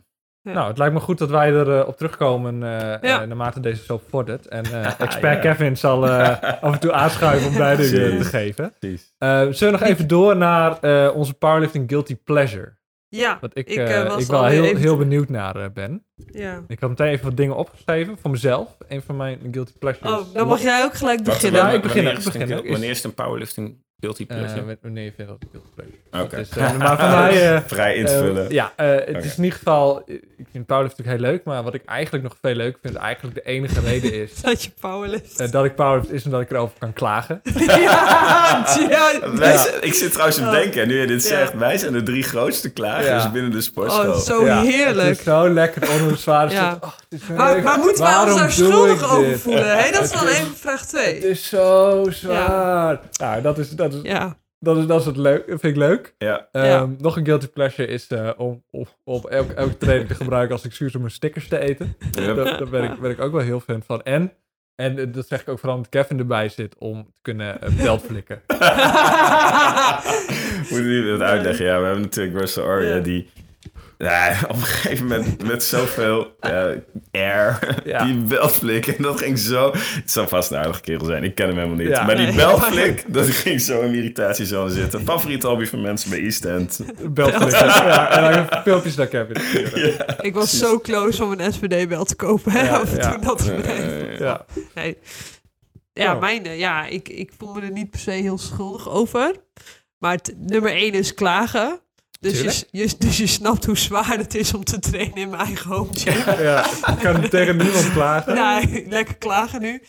Ja. Nou, het lijkt me goed dat wij erop op terugkomen eh Ja. eh, naarmate deze zo vordert. En eh, expert Ja. Kevin zal eh, af en toe aanschuiven om duiding eh, te geven. Precies. Eh, zullen we nog even door naar eh, onze powerlifting guilty pleasure? Ja, Wat ik, Ik, eh, eh, was ik wel heel, even- heel benieuwd naar eh, ben. ja. Ik had meteen even wat dingen opgeschreven voor mezelf. Een van mijn guilty pleasures. Oh, dan mag jij ook gelijk beginnen. Ja, ik begin, wanneer ik is begin. het een- Is- Wanneer is het een powerlifting guilty Eh, pleasure? met- wanneer je vindt dat ik guilty pleasure Oké. Eh, maar voor mij... eh, Vrij in te eh, vullen. ja, eh, het is in ieder geval... Ik vind powerlifting heel leuk, maar wat ik eigenlijk nog veel leuk vind... eigenlijk de enige reden is Dat je powerlift. dat ik powerlift is en dat ik erover kan klagen. ja, ja. Wij ik zit trouwens te Oh. denken, en nu je dit Ja. zegt, wij zijn de drie grootste klagers Ja. binnen de sportschool. Oh, zo Ja, heerlijk. Het is zo lekker onder de zware Ja. Oh, het Maar, maar moeten wij Waarom ons daar schuldig over dit? voelen? Hè? Dat is Het dan is- even vraag Het 2. is zo zwaar. Nou, dat is, dat is, Ja. dat is, dat is het leuk. Dat vind ik leuk. Ja. Ehm, Ja. Nog een guilty pleasure is eh, om, om op elke, elke training te gebruiken als excuus om mijn stickers te eten. Yep. Daar, daar ben, ik, ben ik ook wel heel fan van. En, en eh, dat zeg ik ook vooral omdat Kevin erbij zit om te kunnen uh, belt flikken. Moet je dat uitleggen? Ja, we hebben natuurlijk Russell Aria, Ja. die Nee, op een gegeven moment met zoveel eh, air, Ja. die belflik. En dat ging zo... Het zou vast een aardige kerel zijn, ik ken hem helemaal niet. Ja. Maar die Nee. belflik, dat ging zo in irritatiezone zitten. Favoriete hobby van mensen bij East End. Belflikken. ja, en dan filmpjes Kevin. sturen. Ik was zo close om een SPD-bel te kopen. Hè, Ja, af en ja. toe dat. Ja. Nee. Ja, Oh. mijn, eh, ja ik, ik voel me er niet per se heel schuldig over. Maar het, nummer één is klagen. Dus je, dus je snapt hoe zwaar het is om te trainen in mijn eigen home gym. ja, ik kan tegen niemand klagen. Nou, lekker klagen nu.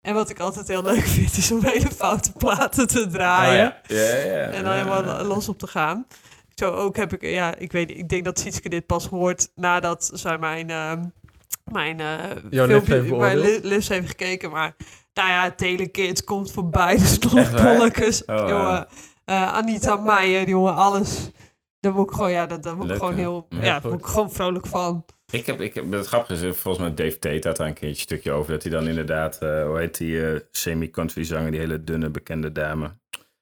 En wat ik altijd heel leuk vind, is om hele foute platen te draaien. Oh, ja. Ja, ja. En dan helemaal los op te gaan. Zo ook heb ik, ja, ik weet ik denk dat Sietske dit pas hoort nadat zij mijn, ehm mijn eh Jouw filmpje, mijn lifts heeft gekeken. Maar nou ja, Telekids komt voorbij, dus nog Echt waar? bolletjes. Oh, jongen, eh, Anita Meijer, jongen, alles. Daar word ik gewoon, ja, dat, daar word ik gewoon heel, Ja, ja, word ik gewoon vrolijk van. Ik heb, ik heb, het grappige is, volgens mij Dave Tate had daar een keertje een stukje over. Dat hij dan inderdaad, eh, hoe heet die eh, semi-country zanger, die hele dunne bekende dame.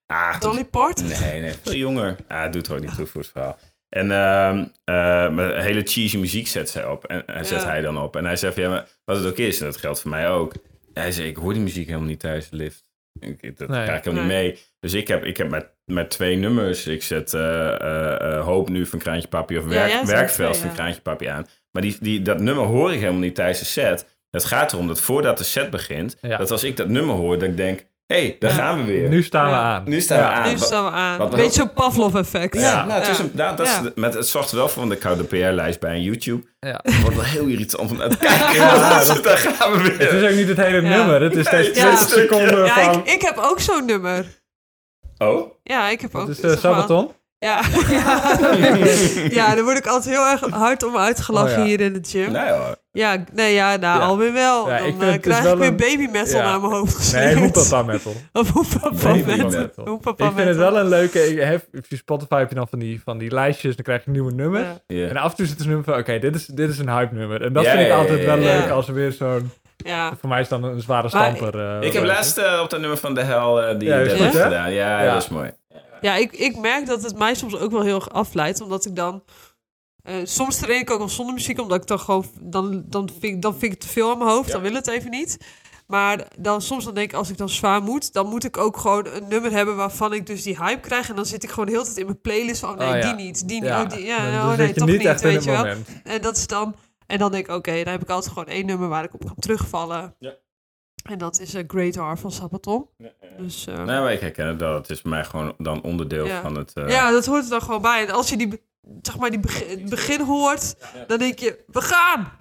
Ah, Dolly Parton? Nee, nee, veel jonger. Ah, het doet er ook niet toe voor het verhaal. En ehm eh, maar een hele cheesy muziek zet, zij op, en, en zet Ja. hij dan op. En hij zegt, ja, maar wat het ook is, en dat geldt voor mij ook. Hij zei, ik hoor die muziek helemaal niet de lift. Ik, ik- dat Nee. krijg ik helemaal Nee. niet mee. Dus ik heb, ik heb met, met twee nummers. Ik zet eh, eh, eh, Hoop nu van Kraantje Papi of werk, ja, Werkveld van ja. Kraantje Papi aan. Maar die, die, dat nummer hoor ik helemaal niet tijdens de set. Het gaat erom dat voordat de set begint, Ja. dat als ik dat nummer hoor, dat ik denk, hé, hey, daar Ja. gaan we weer. Nu staan we Ja. aan. Nu staan we Ja. aan. nu staan we aan. wat- Een beetje zo'n Pavlov-effect. ja, nou, het, is een, nou, dat is Ja. met, het zorgt er wel voor, want ik hou de PR-lijst bij een YouTube. Ja. Het wordt wel heel irritant om naar te kijken. Dat, daar gaan we Het weer. is ook niet het hele Ja. nummer. Het is steeds Nee, 20 ja. seconden Ja, van... ik, ik heb ook zo'n nummer. Oh? Ja, ik heb ook... Zeg maar- Sabaton. Ja, ja. ja, daar word ik altijd heel erg hard om uitgelachen Oh, ja. hier in de gym. Nee hoor. Ja, nee, ja, nou, Ja. alweer wel. Ja, Dan ik vind eh, het krijg dus ik wel weer een- baby metal Ja. naar mijn hoofd gesmeerd. Nee, Hoepapa Metal. Of hoepapa metal. metal. Hoepapa Ik vind het wel een leuke... Ik heb, op je Spotify heb je dan van die, van die lijstjes. Dan krijg je nieuwe nummers. En af en toe zit er een nummer van... Oké, dit, is, dit is een hype nummer. En dat Ja, vind ik altijd ja, wel ja, leuk als er weer zo'n... ja. Voor mij is dan een zware Maar stamper. eh, Ik heb laatst eh, op dat nummer van De Hel eh, die Ja, goed, hè? gedaan. Ja, Ja. dat is mooi. ja ik, ik merk dat het mij soms ook wel heel erg afleidt. Omdat ik dan... eh, soms train ik ook wel zonder muziek, omdat ik dan gewoon... Dan, dan, vind, ik- dan vind ik het te veel aan mijn hoofd, Ja. dan wil het even niet. Maar dan, soms dan denk ik, als ik dan zwaar moet... dan moet ik ook gewoon een nummer hebben waarvan ik dus die hype krijg. En dan zit ik gewoon de hele tijd in mijn playlist van... oh, nee, Oh, ja. die niet, die niet, Ja, oh, die, ja, dan- oh, nee, zit je toch niet niet, echt in weet het je wel. moment. En dat is dan... En dan denk ik, oké, dan heb ik altijd gewoon één nummer waar ik op kan terugvallen. Ja. En dat is eh, Great R van Sabaton. Dus, eh, Nee, maar ik herken het wel. Het is voor mij gewoon dan onderdeel Ja. van het... eh, ja, dat hoort er dan gewoon bij. En als je die, zeg maar, die begin, het begin hoort, dan denk je, we gaan!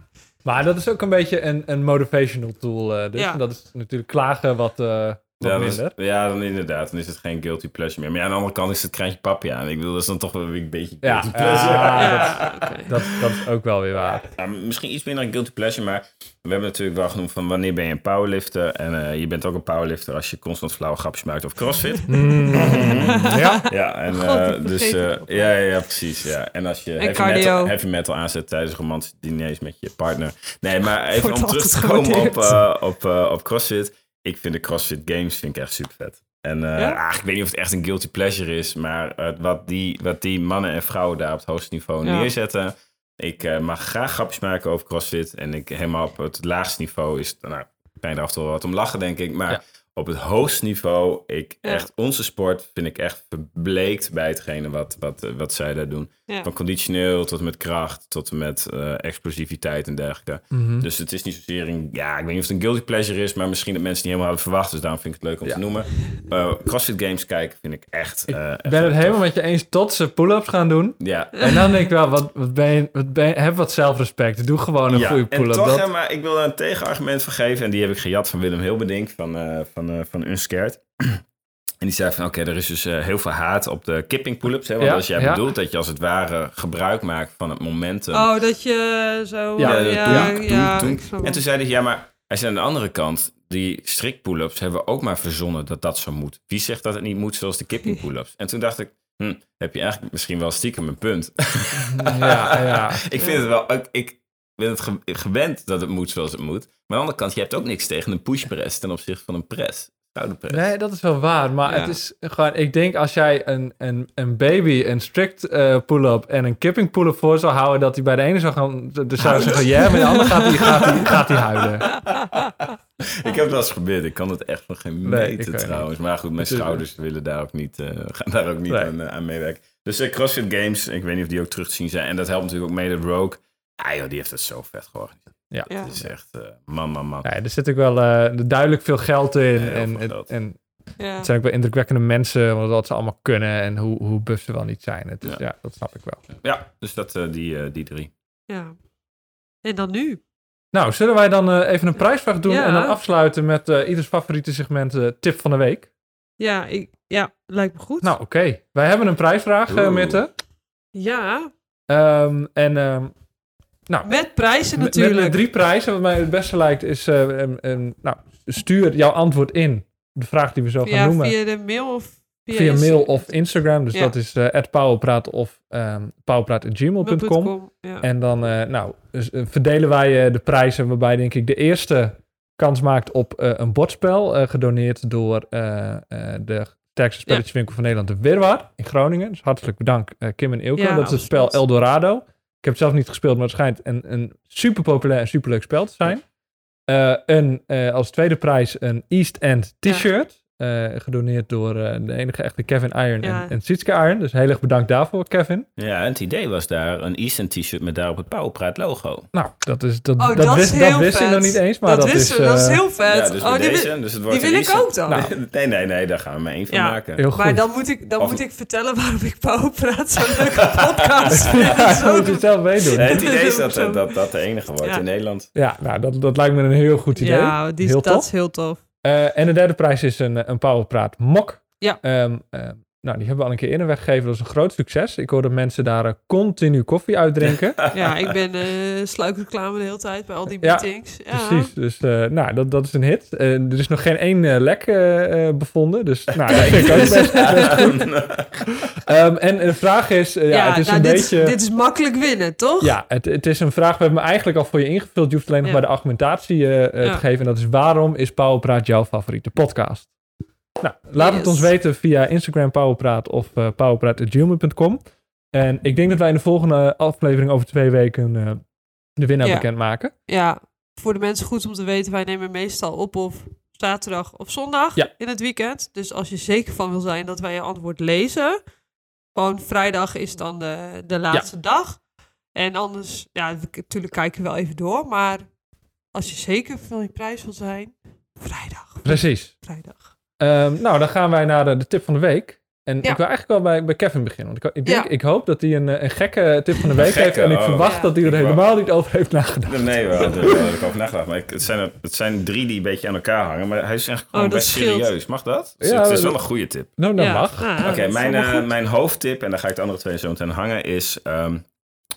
Maar dat is ook een beetje een, een motivational tool. eh, dus Ja. dat is natuurlijk klagen wat, eh, wat Ja, is- minder. ja, dan inderdaad. Dan is het geen guilty pleasure meer. Maar ja, aan de andere kant is het kraantje papje aan. Ik bedoel, dat is dan toch wel weer een beetje Ja, guilty pleasure. ja, Ja, oké. Dat, dat is ook wel weer waar. Ja, misschien iets minder een guilty pleasure, maar we hebben natuurlijk wel genoemd van wanneer ben je een powerlifter. En eh, je bent ook een powerlifter als je constant flauwe grapjes maakt over crossfit. Mm, ja. Ja, en God, eh, dus eh, ja, ja, ja, precies. Ja. En als je En heavy cardio. metal, heavy metal aanzet tijdens romantische diners met je partner. Nee, maar even Wordt om terug te komen op, op, op CrossFit. Ik vind de CrossFit Games vind ik echt super vet. En Ja? ah, ik weet niet of het echt een guilty pleasure is, maar eh, wat, die, wat die mannen en vrouwen daar op het hoogste niveau Ja. neerzetten. Ik eh, mag graag grapjes maken over CrossFit. En ik helemaal op het laagste niveau is, nou, je er af en toe wel wat om lachen, denk ik. Maar. Op het hoogste niveau, ik Ja. echt, onze sport vind ik echt verbleekt bij hetgene wat, wat, eh, wat zij daar doen. Ja. Van conditioneel tot en met kracht, tot en met eh, explosiviteit en dergelijke. Mhm. Dus het is niet zozeer een, ja, ik weet niet of het een guilty pleasure is, maar misschien dat mensen het niet helemaal hadden verwacht. Dus daarom vind ik het leuk om Ja. te noemen. Eh, CrossFit Games kijken vind ik echt. Ik eh, echt ben het tof. helemaal met je eens tot ze pull-ups gaan doen. Ja, En dan denk ik wel, wat, wat ben je, wat ben je, heb wat zelfrespect. Doe gewoon een ja. goede en pull-up. toch, Dat- hè, maar ik wil daar een tegenargument voor geven. En die heb ik gejat van Willem Hilberdink van, eh van, eh, van Unscared. En die zei van, oké, er is dus eh, heel veel haat op de kipping pull-ups. Hè? Want Ja, als jij ja. bedoelt dat je als het ware gebruik maakt van het momentum. Oh, dat je zo... Ja, Ja, dat ja, doe ik, ja, En toen zei hij, ja, maar hij zei aan de andere kant, die strict pull-ups hebben we ook maar verzonnen dat dat zo moet. Wie zegt dat het niet moet zoals de kipping pull-ups? En toen dacht ik, hm, heb je eigenlijk misschien wel stiekem een punt. ja, ja. ik vind het wel, ik, ik ben het ge- gewend dat het moet zoals het moet. Maar aan de andere kant, je hebt ook niks tegen een push press ten opzichte van een press. schouderpres. Nee, dat is wel waar. Maar Ja. het is gewoon... Ik denk als jij een, een, een baby een strict eh, pull-up en een kipping pull-up voor zou houden... dat hij bij de ene zou gaan... Dus zou zeggen ja, maar bij de andere gaat hij, gaat hij, gaat huilen. Ik heb wel eens gebeurd. Ik kan het echt nog geen Nee, weet trouwens. Maar goed, mijn schouders willen daar ook niet, eh, gaan daar ook niet Nee. aan, eh, aan meewerken. Dus CrossFit Games, ik weet niet of die ook terug te zien zijn. En dat helpt natuurlijk ook mee dat Rogue. Ja joh, die heeft het zo vet georganiseerd. Ja. Het is echt, eh, man, man, man. Ja, er zit ook wel eh, duidelijk veel geld in. En, en, Ja. het zijn ook wel indrukwekkende mensen... wat ze allemaal kunnen en hoe, hoe buff ze wel niet zijn. Het is, ja. Ja. dat snap ik wel. Ja, dus dat, eh, die, eh, die drie. ja. En dan nu? Nou, zullen wij dan eh, even een prijsvraag doen... Ja. en dan afsluiten met eh, ieders favoriete segment tip van de week? Ja, ik, ja lijkt me goed. Nou, oké. Wij hebben een prijsvraag. Mitte. Ja, Ehm, en ehm, nou, met prijzen met, natuurlijk. met drie prijzen. Wat mij het beste lijkt is... eh, een- een- nou, stuur jouw antwoord in. De vraag die we zo gaan noemen. via de mail of via, Via mail of Instagram. Dus Ja. dat is powerpraat of ehm powerpraat.gmail.com. .com, Ja. En dan eh, nou, dus, verdelen wij de prijzen waarbij denk ik de eerste kans maakt op een bordspel. gedoneerd door de sterkste spelletjeswinkel van Nederland, de Wirwaar in Groningen. Dus hartelijk bedankt Kim en Ilke. Ja, dat is het spel. Eldorado. Ik heb het zelf niet gespeeld, maar het schijnt een, een super populair en super leuk spel te zijn. Een, eh, als tweede prijs een East End t-shirt. Eh, gedoneerd door eh, de enige echte Kevin Iron Ja. en, en Sietske Iron. Dus heel erg bedankt daarvoor, Kevin. Ja, en het idee was daar een Eastern t-shirt met daarop het Powerpraat logo. Nou, dat, is, dat, Oh, dat, dat is wist, heel dat wist ik nog niet eens. Maar dat, is, we, dat is eh, heel vet. Ja, dus oh, die, deze, wil- dus het die wil ik ook dan. Nou, Nee, nee, nee, daar gaan we maar één van Ja. maken. heel goed. maar dan moet ik, dan Of- moet ik vertellen waarom ik Powerpraat zo'n leuke podcast vind. ja, Zo moet je zelf meedoen. Nee, het idee is dat, dat dat de enige wordt Ja. in Nederland. Ja, nou, dat, dat lijkt me een heel goed idee. Ja, die, heel dat tof. is heel tof. Eh, en de derde prijs is een, een Powerpraat mok. Ja. Ehm, eh, nou, die hebben we al een keer eerder weggegeven. Dat is een groot succes. Ik hoor dat mensen daar eh, continu koffie uitdrinken. Ja, ik ben eh sluikreclame de hele tijd bij al die meetings. Ja, Precies. Dus eh, nou, dat, dat is een hit. Er is nog geen één lek bevonden. Dus nou, dat vind ik ook best, best goed. Ehm, en de vraag is, ja, Ja, het is nou, een dit, beetje... dit is makkelijk winnen, toch? Ja, het, het is een vraag. We hebben hem eigenlijk al voor je ingevuld. Je hoeft alleen nog Ja. bij de argumentatie Ja. te geven. En dat is waarom is Powerpraat jouw favoriete podcast? Nou, laat het ons weten via Instagram Powerpraat of uh, powerpraat.gmail.com. En ik denk dat wij in de volgende aflevering over twee weken eh, de winnaar Ja. bekendmaken. Ja, voor de mensen goed om te weten, wij nemen meestal op of zaterdag of zondag Ja. in het weekend. Dus als je zeker van wil zijn dat wij je antwoord lezen, gewoon vrijdag is dan de, de laatste dag. En anders, ja, natuurlijk kijken we wel even door, maar als je zeker van je prijs wil zijn, vrijdag. Precies. Vrijdag. Ehm, nou, dan gaan wij naar de, de tip van de week. En Ja. ik wil eigenlijk wel bij, bij Kevin beginnen. Want ik, ik, denk, Ja. ik hoop dat hij een, eh, een gekke tip van de week gekke, heeft. En ik oh. verwacht Ja. dat hij er helemaal niet over heeft nagedacht. Nee, wel, daar heb ik over nagedacht. Maar ik, het, zijn er, het zijn drie die een beetje aan elkaar hangen. Maar hij is eigenlijk gewoon Oh, dat best scheelt. serieus. Mag dat? Dus het is wel een goede tip. Nou, dat Ja. mag. Ja, Oké, mijn, eh, mijn hoofdtip, en daar ga ik de andere twee zo meteen hangen, is ehm,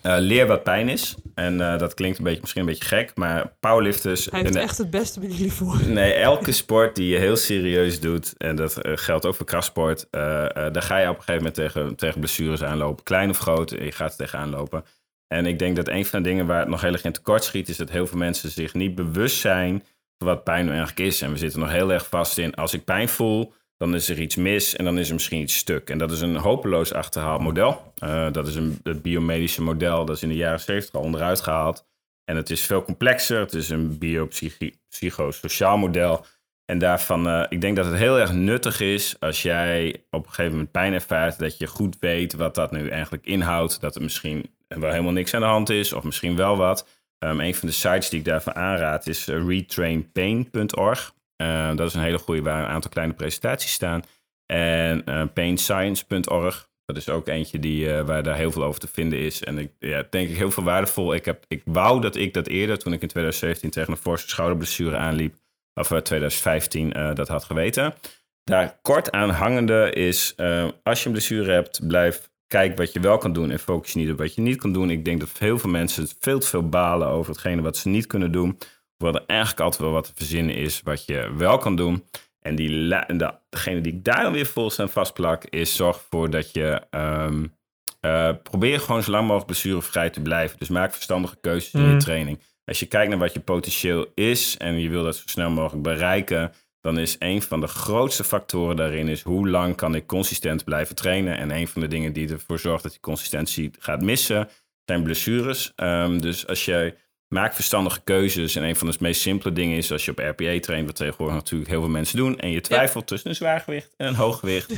eh, leer wat pijn is. En eh, dat klinkt een beetje, misschien een beetje gek, maar powerlifters... Hij heeft echt het beste met jullie voor. Nee, elke sport die je heel serieus doet, en dat eh, geldt ook voor krachtsport, eh, eh, daar ga je op een gegeven moment tegen, tegen blessures aanlopen. Klein of groot, je gaat er tegenaan lopen. En ik denk dat een van de dingen waar het nog heel erg in tekort schiet, is dat heel veel mensen zich niet bewust zijn van wat pijn nou eigenlijk is. En we zitten nog heel erg vast in, als ik pijn voel, dan is er iets mis en dan is er misschien iets stuk. En dat is een hopeloos achterhaald model. Eh, dat is een het biomedische model, dat is in de jaren 70 al onderuit gehaald. En het is veel complexer. Het is een biopsychosociaal model. En daarvan, eh, ik denk dat het heel erg nuttig is als jij op een gegeven moment pijn ervaart, dat je goed weet wat dat nu eigenlijk inhoudt. Dat er misschien wel helemaal niks aan de hand is, of misschien wel wat. Um, een van de sites die ik daarvoor aanraad is eh, retrainpain.org. Uh, dat is een hele goede waar een aantal kleine presentaties staan. En uh, painscience.org. Dat is ook eentje die, uh, waar daar heel veel over te vinden is. En ik ja, denk ik heel veel waardevol. Ik, heb, ik wou dat ik dat eerder, toen ik in 2017 tegen een forse schouderblessure aanliep, of uh, 2015, uh, dat had geweten. Daar kort aan hangende is, als je een blessure hebt, blijf kijken wat je wel kan doen en focus niet op wat je niet kan doen. Ik denk dat heel veel mensen veel te veel balen over hetgene wat ze niet kunnen doen. Hoewel er eigenlijk altijd wel wat te verzinnen is wat je wel kan doen. En die, de, degene die ik daar dan weer vol aan vastplak, is zorg ervoor dat je um, uh, probeer gewoon zo lang mogelijk blessurevrij te blijven. Dus maak verstandige keuzes in je training. Als je kijkt naar wat je potentieel is en je wil dat zo snel mogelijk bereiken, dan is een van de grootste factoren daarin is hoe lang kan ik consistent blijven trainen. En een van de dingen die ervoor zorgt dat die consistentie gaat missen, zijn blessures. Ehm, dus als jij maakt verstandige keuzes en een van de meest simpele dingen is als je op RPA traint, wat tegenwoordig natuurlijk heel veel mensen doen, en je twijfelt tussen een zwaargewicht en een hooggewicht,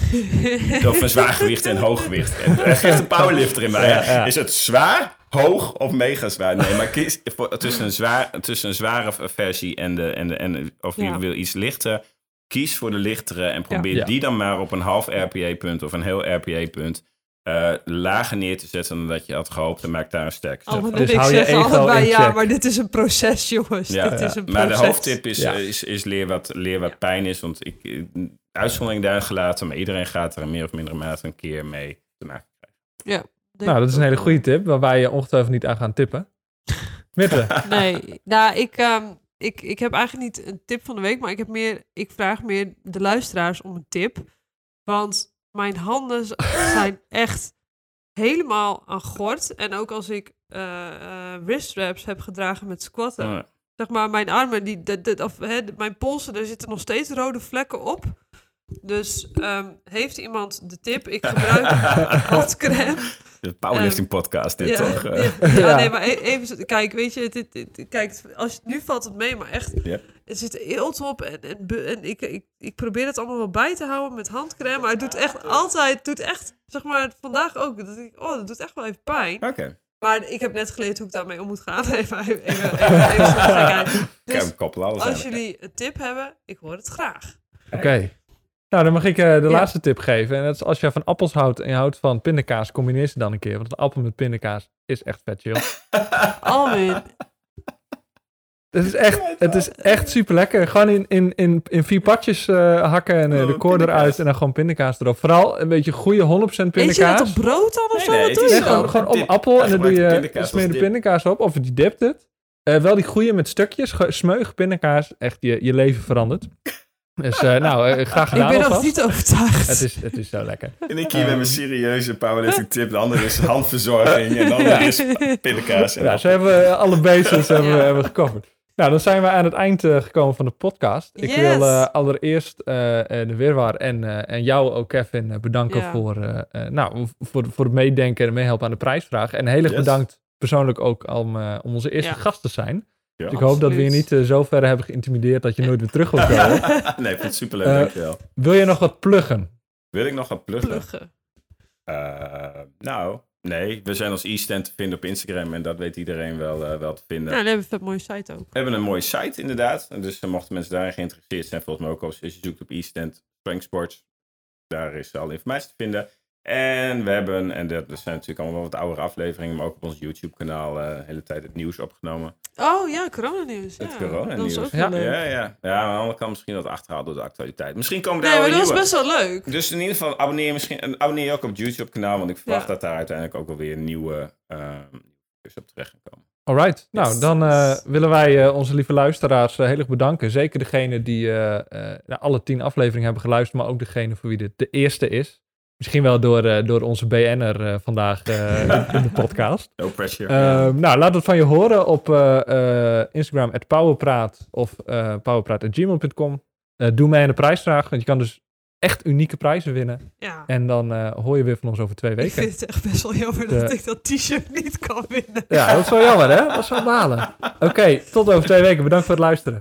of een zwaargewicht en een hooggewicht. En er geeft een powerlifter in mij. Ja, ja. Is het zwaar, hoog of mega zwaar? Nee, maar kies voor, tussen, een zwaar, tussen een zware versie en de, en de, en de- of je Ja. wil iets lichter. Kies voor de lichtere en probeer Ja. die dan maar op een half RPA-punt of een heel RPA-punt eh, lager neer te zetten dan dat je had gehoopt. En maak daar een sterk wat Dus ik hou je zeg ego allebei in ja, check. maar dit is een proces, jongens. Ja, dit is een maar de hoofdtip is, Ja. eh, is, is leer wat, leer wat pijn is. Want ik, eh, uitzondering daar gelaten, maar iedereen gaat er in meer of mindere mate een keer mee te maken krijgen. Nou, dat is een hele goede tip, waarbij je ongetwijfeld niet aan gaan tippen. Mitte. Nee, nou, ik, ehm, ik, ik heb eigenlijk niet een tip van de week, maar ik, heb meer, ik vraag meer de luisteraars om een tip. Want mijn handen zijn echt helemaal aan gort. En ook als ik eh eh, wrist wraps heb gedragen met squatten, Oh, zeg maar, mijn armen, die, of, hè, mijn polsen, daar zitten nog steeds rode vlekken op. Dus ehm, heeft iemand de tip? Ik gebruik handcrème. de powerlifting podcast dit Ja, toch? eh. ja, ja, Ja. nee, maar e- even, kijk, weet je, dit, dit- kijk, als je, nu valt het mee, maar echt, Ja. er zit eelt op en, en, ik, ik, ik probeer het allemaal wel bij te houden met handcrème, maar het doet echt altijd, het doet echt, zeg maar, vandaag ook, dat ik, oh, dat doet echt wel even pijn. Oké, Maar ik heb net geleerd hoe ik daarmee om moet gaan. Even, even, even, even, Dus als jullie een tip hebben, ik hoor het graag. Oké. Nou, dan mag ik eh, de Ja. laatste tip geven. En dat is als je van appels houdt en je houdt van pindakaas, combineer ze dan een keer. Want een appel met pindakaas is echt vet chill. Alwin, Het is echt, het is echt super lekker. Gewoon in, in, in, in vier patjes eh, hakken en eh, Oh, de koor pindakaas. eruit en dan gewoon pindakaas erop. Vooral een beetje goede 100% eet je dat pindakaas. op brood dan of Nee, zo? nee, doe je Nee, gewoon, op appel en dan doe je pindakaas smeer de pindakaas op of je dipt het. Eh, wel die goede met stukjes, smeug pindakaas, echt je, je leven verandert. Dus eh, nou, eh, graag Ik gedaan ben nog niet overtuigd. Het is, het is zo lekker. En ik hier met Ehm. mijn serieuze powerlifting tip. De andere is handverzorging en de andere is pindakaas. Ja, zo hebben we alle bases hebben, Ja. hebben gecoverd. Nou, dan zijn we aan het eind eh, gekomen van de podcast. Ik Yes. wil eh, allereerst eh, eh, de Weerwaar en, eh, en jou ook, Kevin, bedanken Ja. voor, nou, voor, voor het meedenken en meehelpen aan de prijsvraag. En heel erg Yes. bedankt persoonlijk ook om, om onze eerste Ja. gast te zijn. Ja. Dus ik hoop dat we je niet eh, zo ver hebben geïntimideerd dat je nooit weer terug wilt komen. Nee, ik vind het superleuk, Eh, dankjewel. Wil je nog wat pluggen? Wil ik nog wat pluggen? Pluggen. Eh, nou, nee. We zijn als e-stand te vinden op Instagram en dat weet iedereen wel, eh, wel te vinden. Nou, dan hebben we een mooie site ook. We hebben een mooie site inderdaad. En Dus mochten mensen daarin geïnteresseerd zijn, volgens mij ook als je zoekt op e-stand Strength Sports. Daar is alle informatie te vinden. En we hebben, en dat zijn natuurlijk allemaal wat oudere afleveringen, maar ook op ons YouTube kanaal eh, de hele tijd het nieuws opgenomen. Oh ja, coronanieuws. Het ja. coronanieuws. Dat is ook Ja. Ja, ja. Ja, maar aan de andere kant misschien wat achterhaald door de actualiteit. Misschien komen daar Nee, maar dat was nieuwe. best wel leuk. Dus in ieder geval abonneer, misschien, en abonneer je ook op het YouTube kanaal, want ik verwacht Ja. dat daar uiteindelijk ook wel weer nieuwe video's op terecht gaan komen. Alright, nou Yes. dan eh, willen wij eh, onze lieve luisteraars heel erg bedanken. Zeker degene die eh, eh, naar alle tien afleveringen hebben geluisterd, maar ook degene voor wie dit de eerste is. Misschien wel door, eh, door onze BN'er eh, vandaag eh, in de podcast. No pressure. Ehm, nou, laat het van je horen op eh, eh, Instagram, at powerpraat of uh, powerpraat.gmail.com. Eh, doe mee aan de prijsvraag, want je kan dus echt unieke prijzen winnen. Ja. En dan eh, hoor je weer van ons over twee Ik weken. vind het echt best wel jammer De- dat ik dat t-shirt niet kan winnen. Ja, dat is wel jammer, hè? Dat is wel balen. Oké, tot over twee weken. Bedankt voor het luisteren.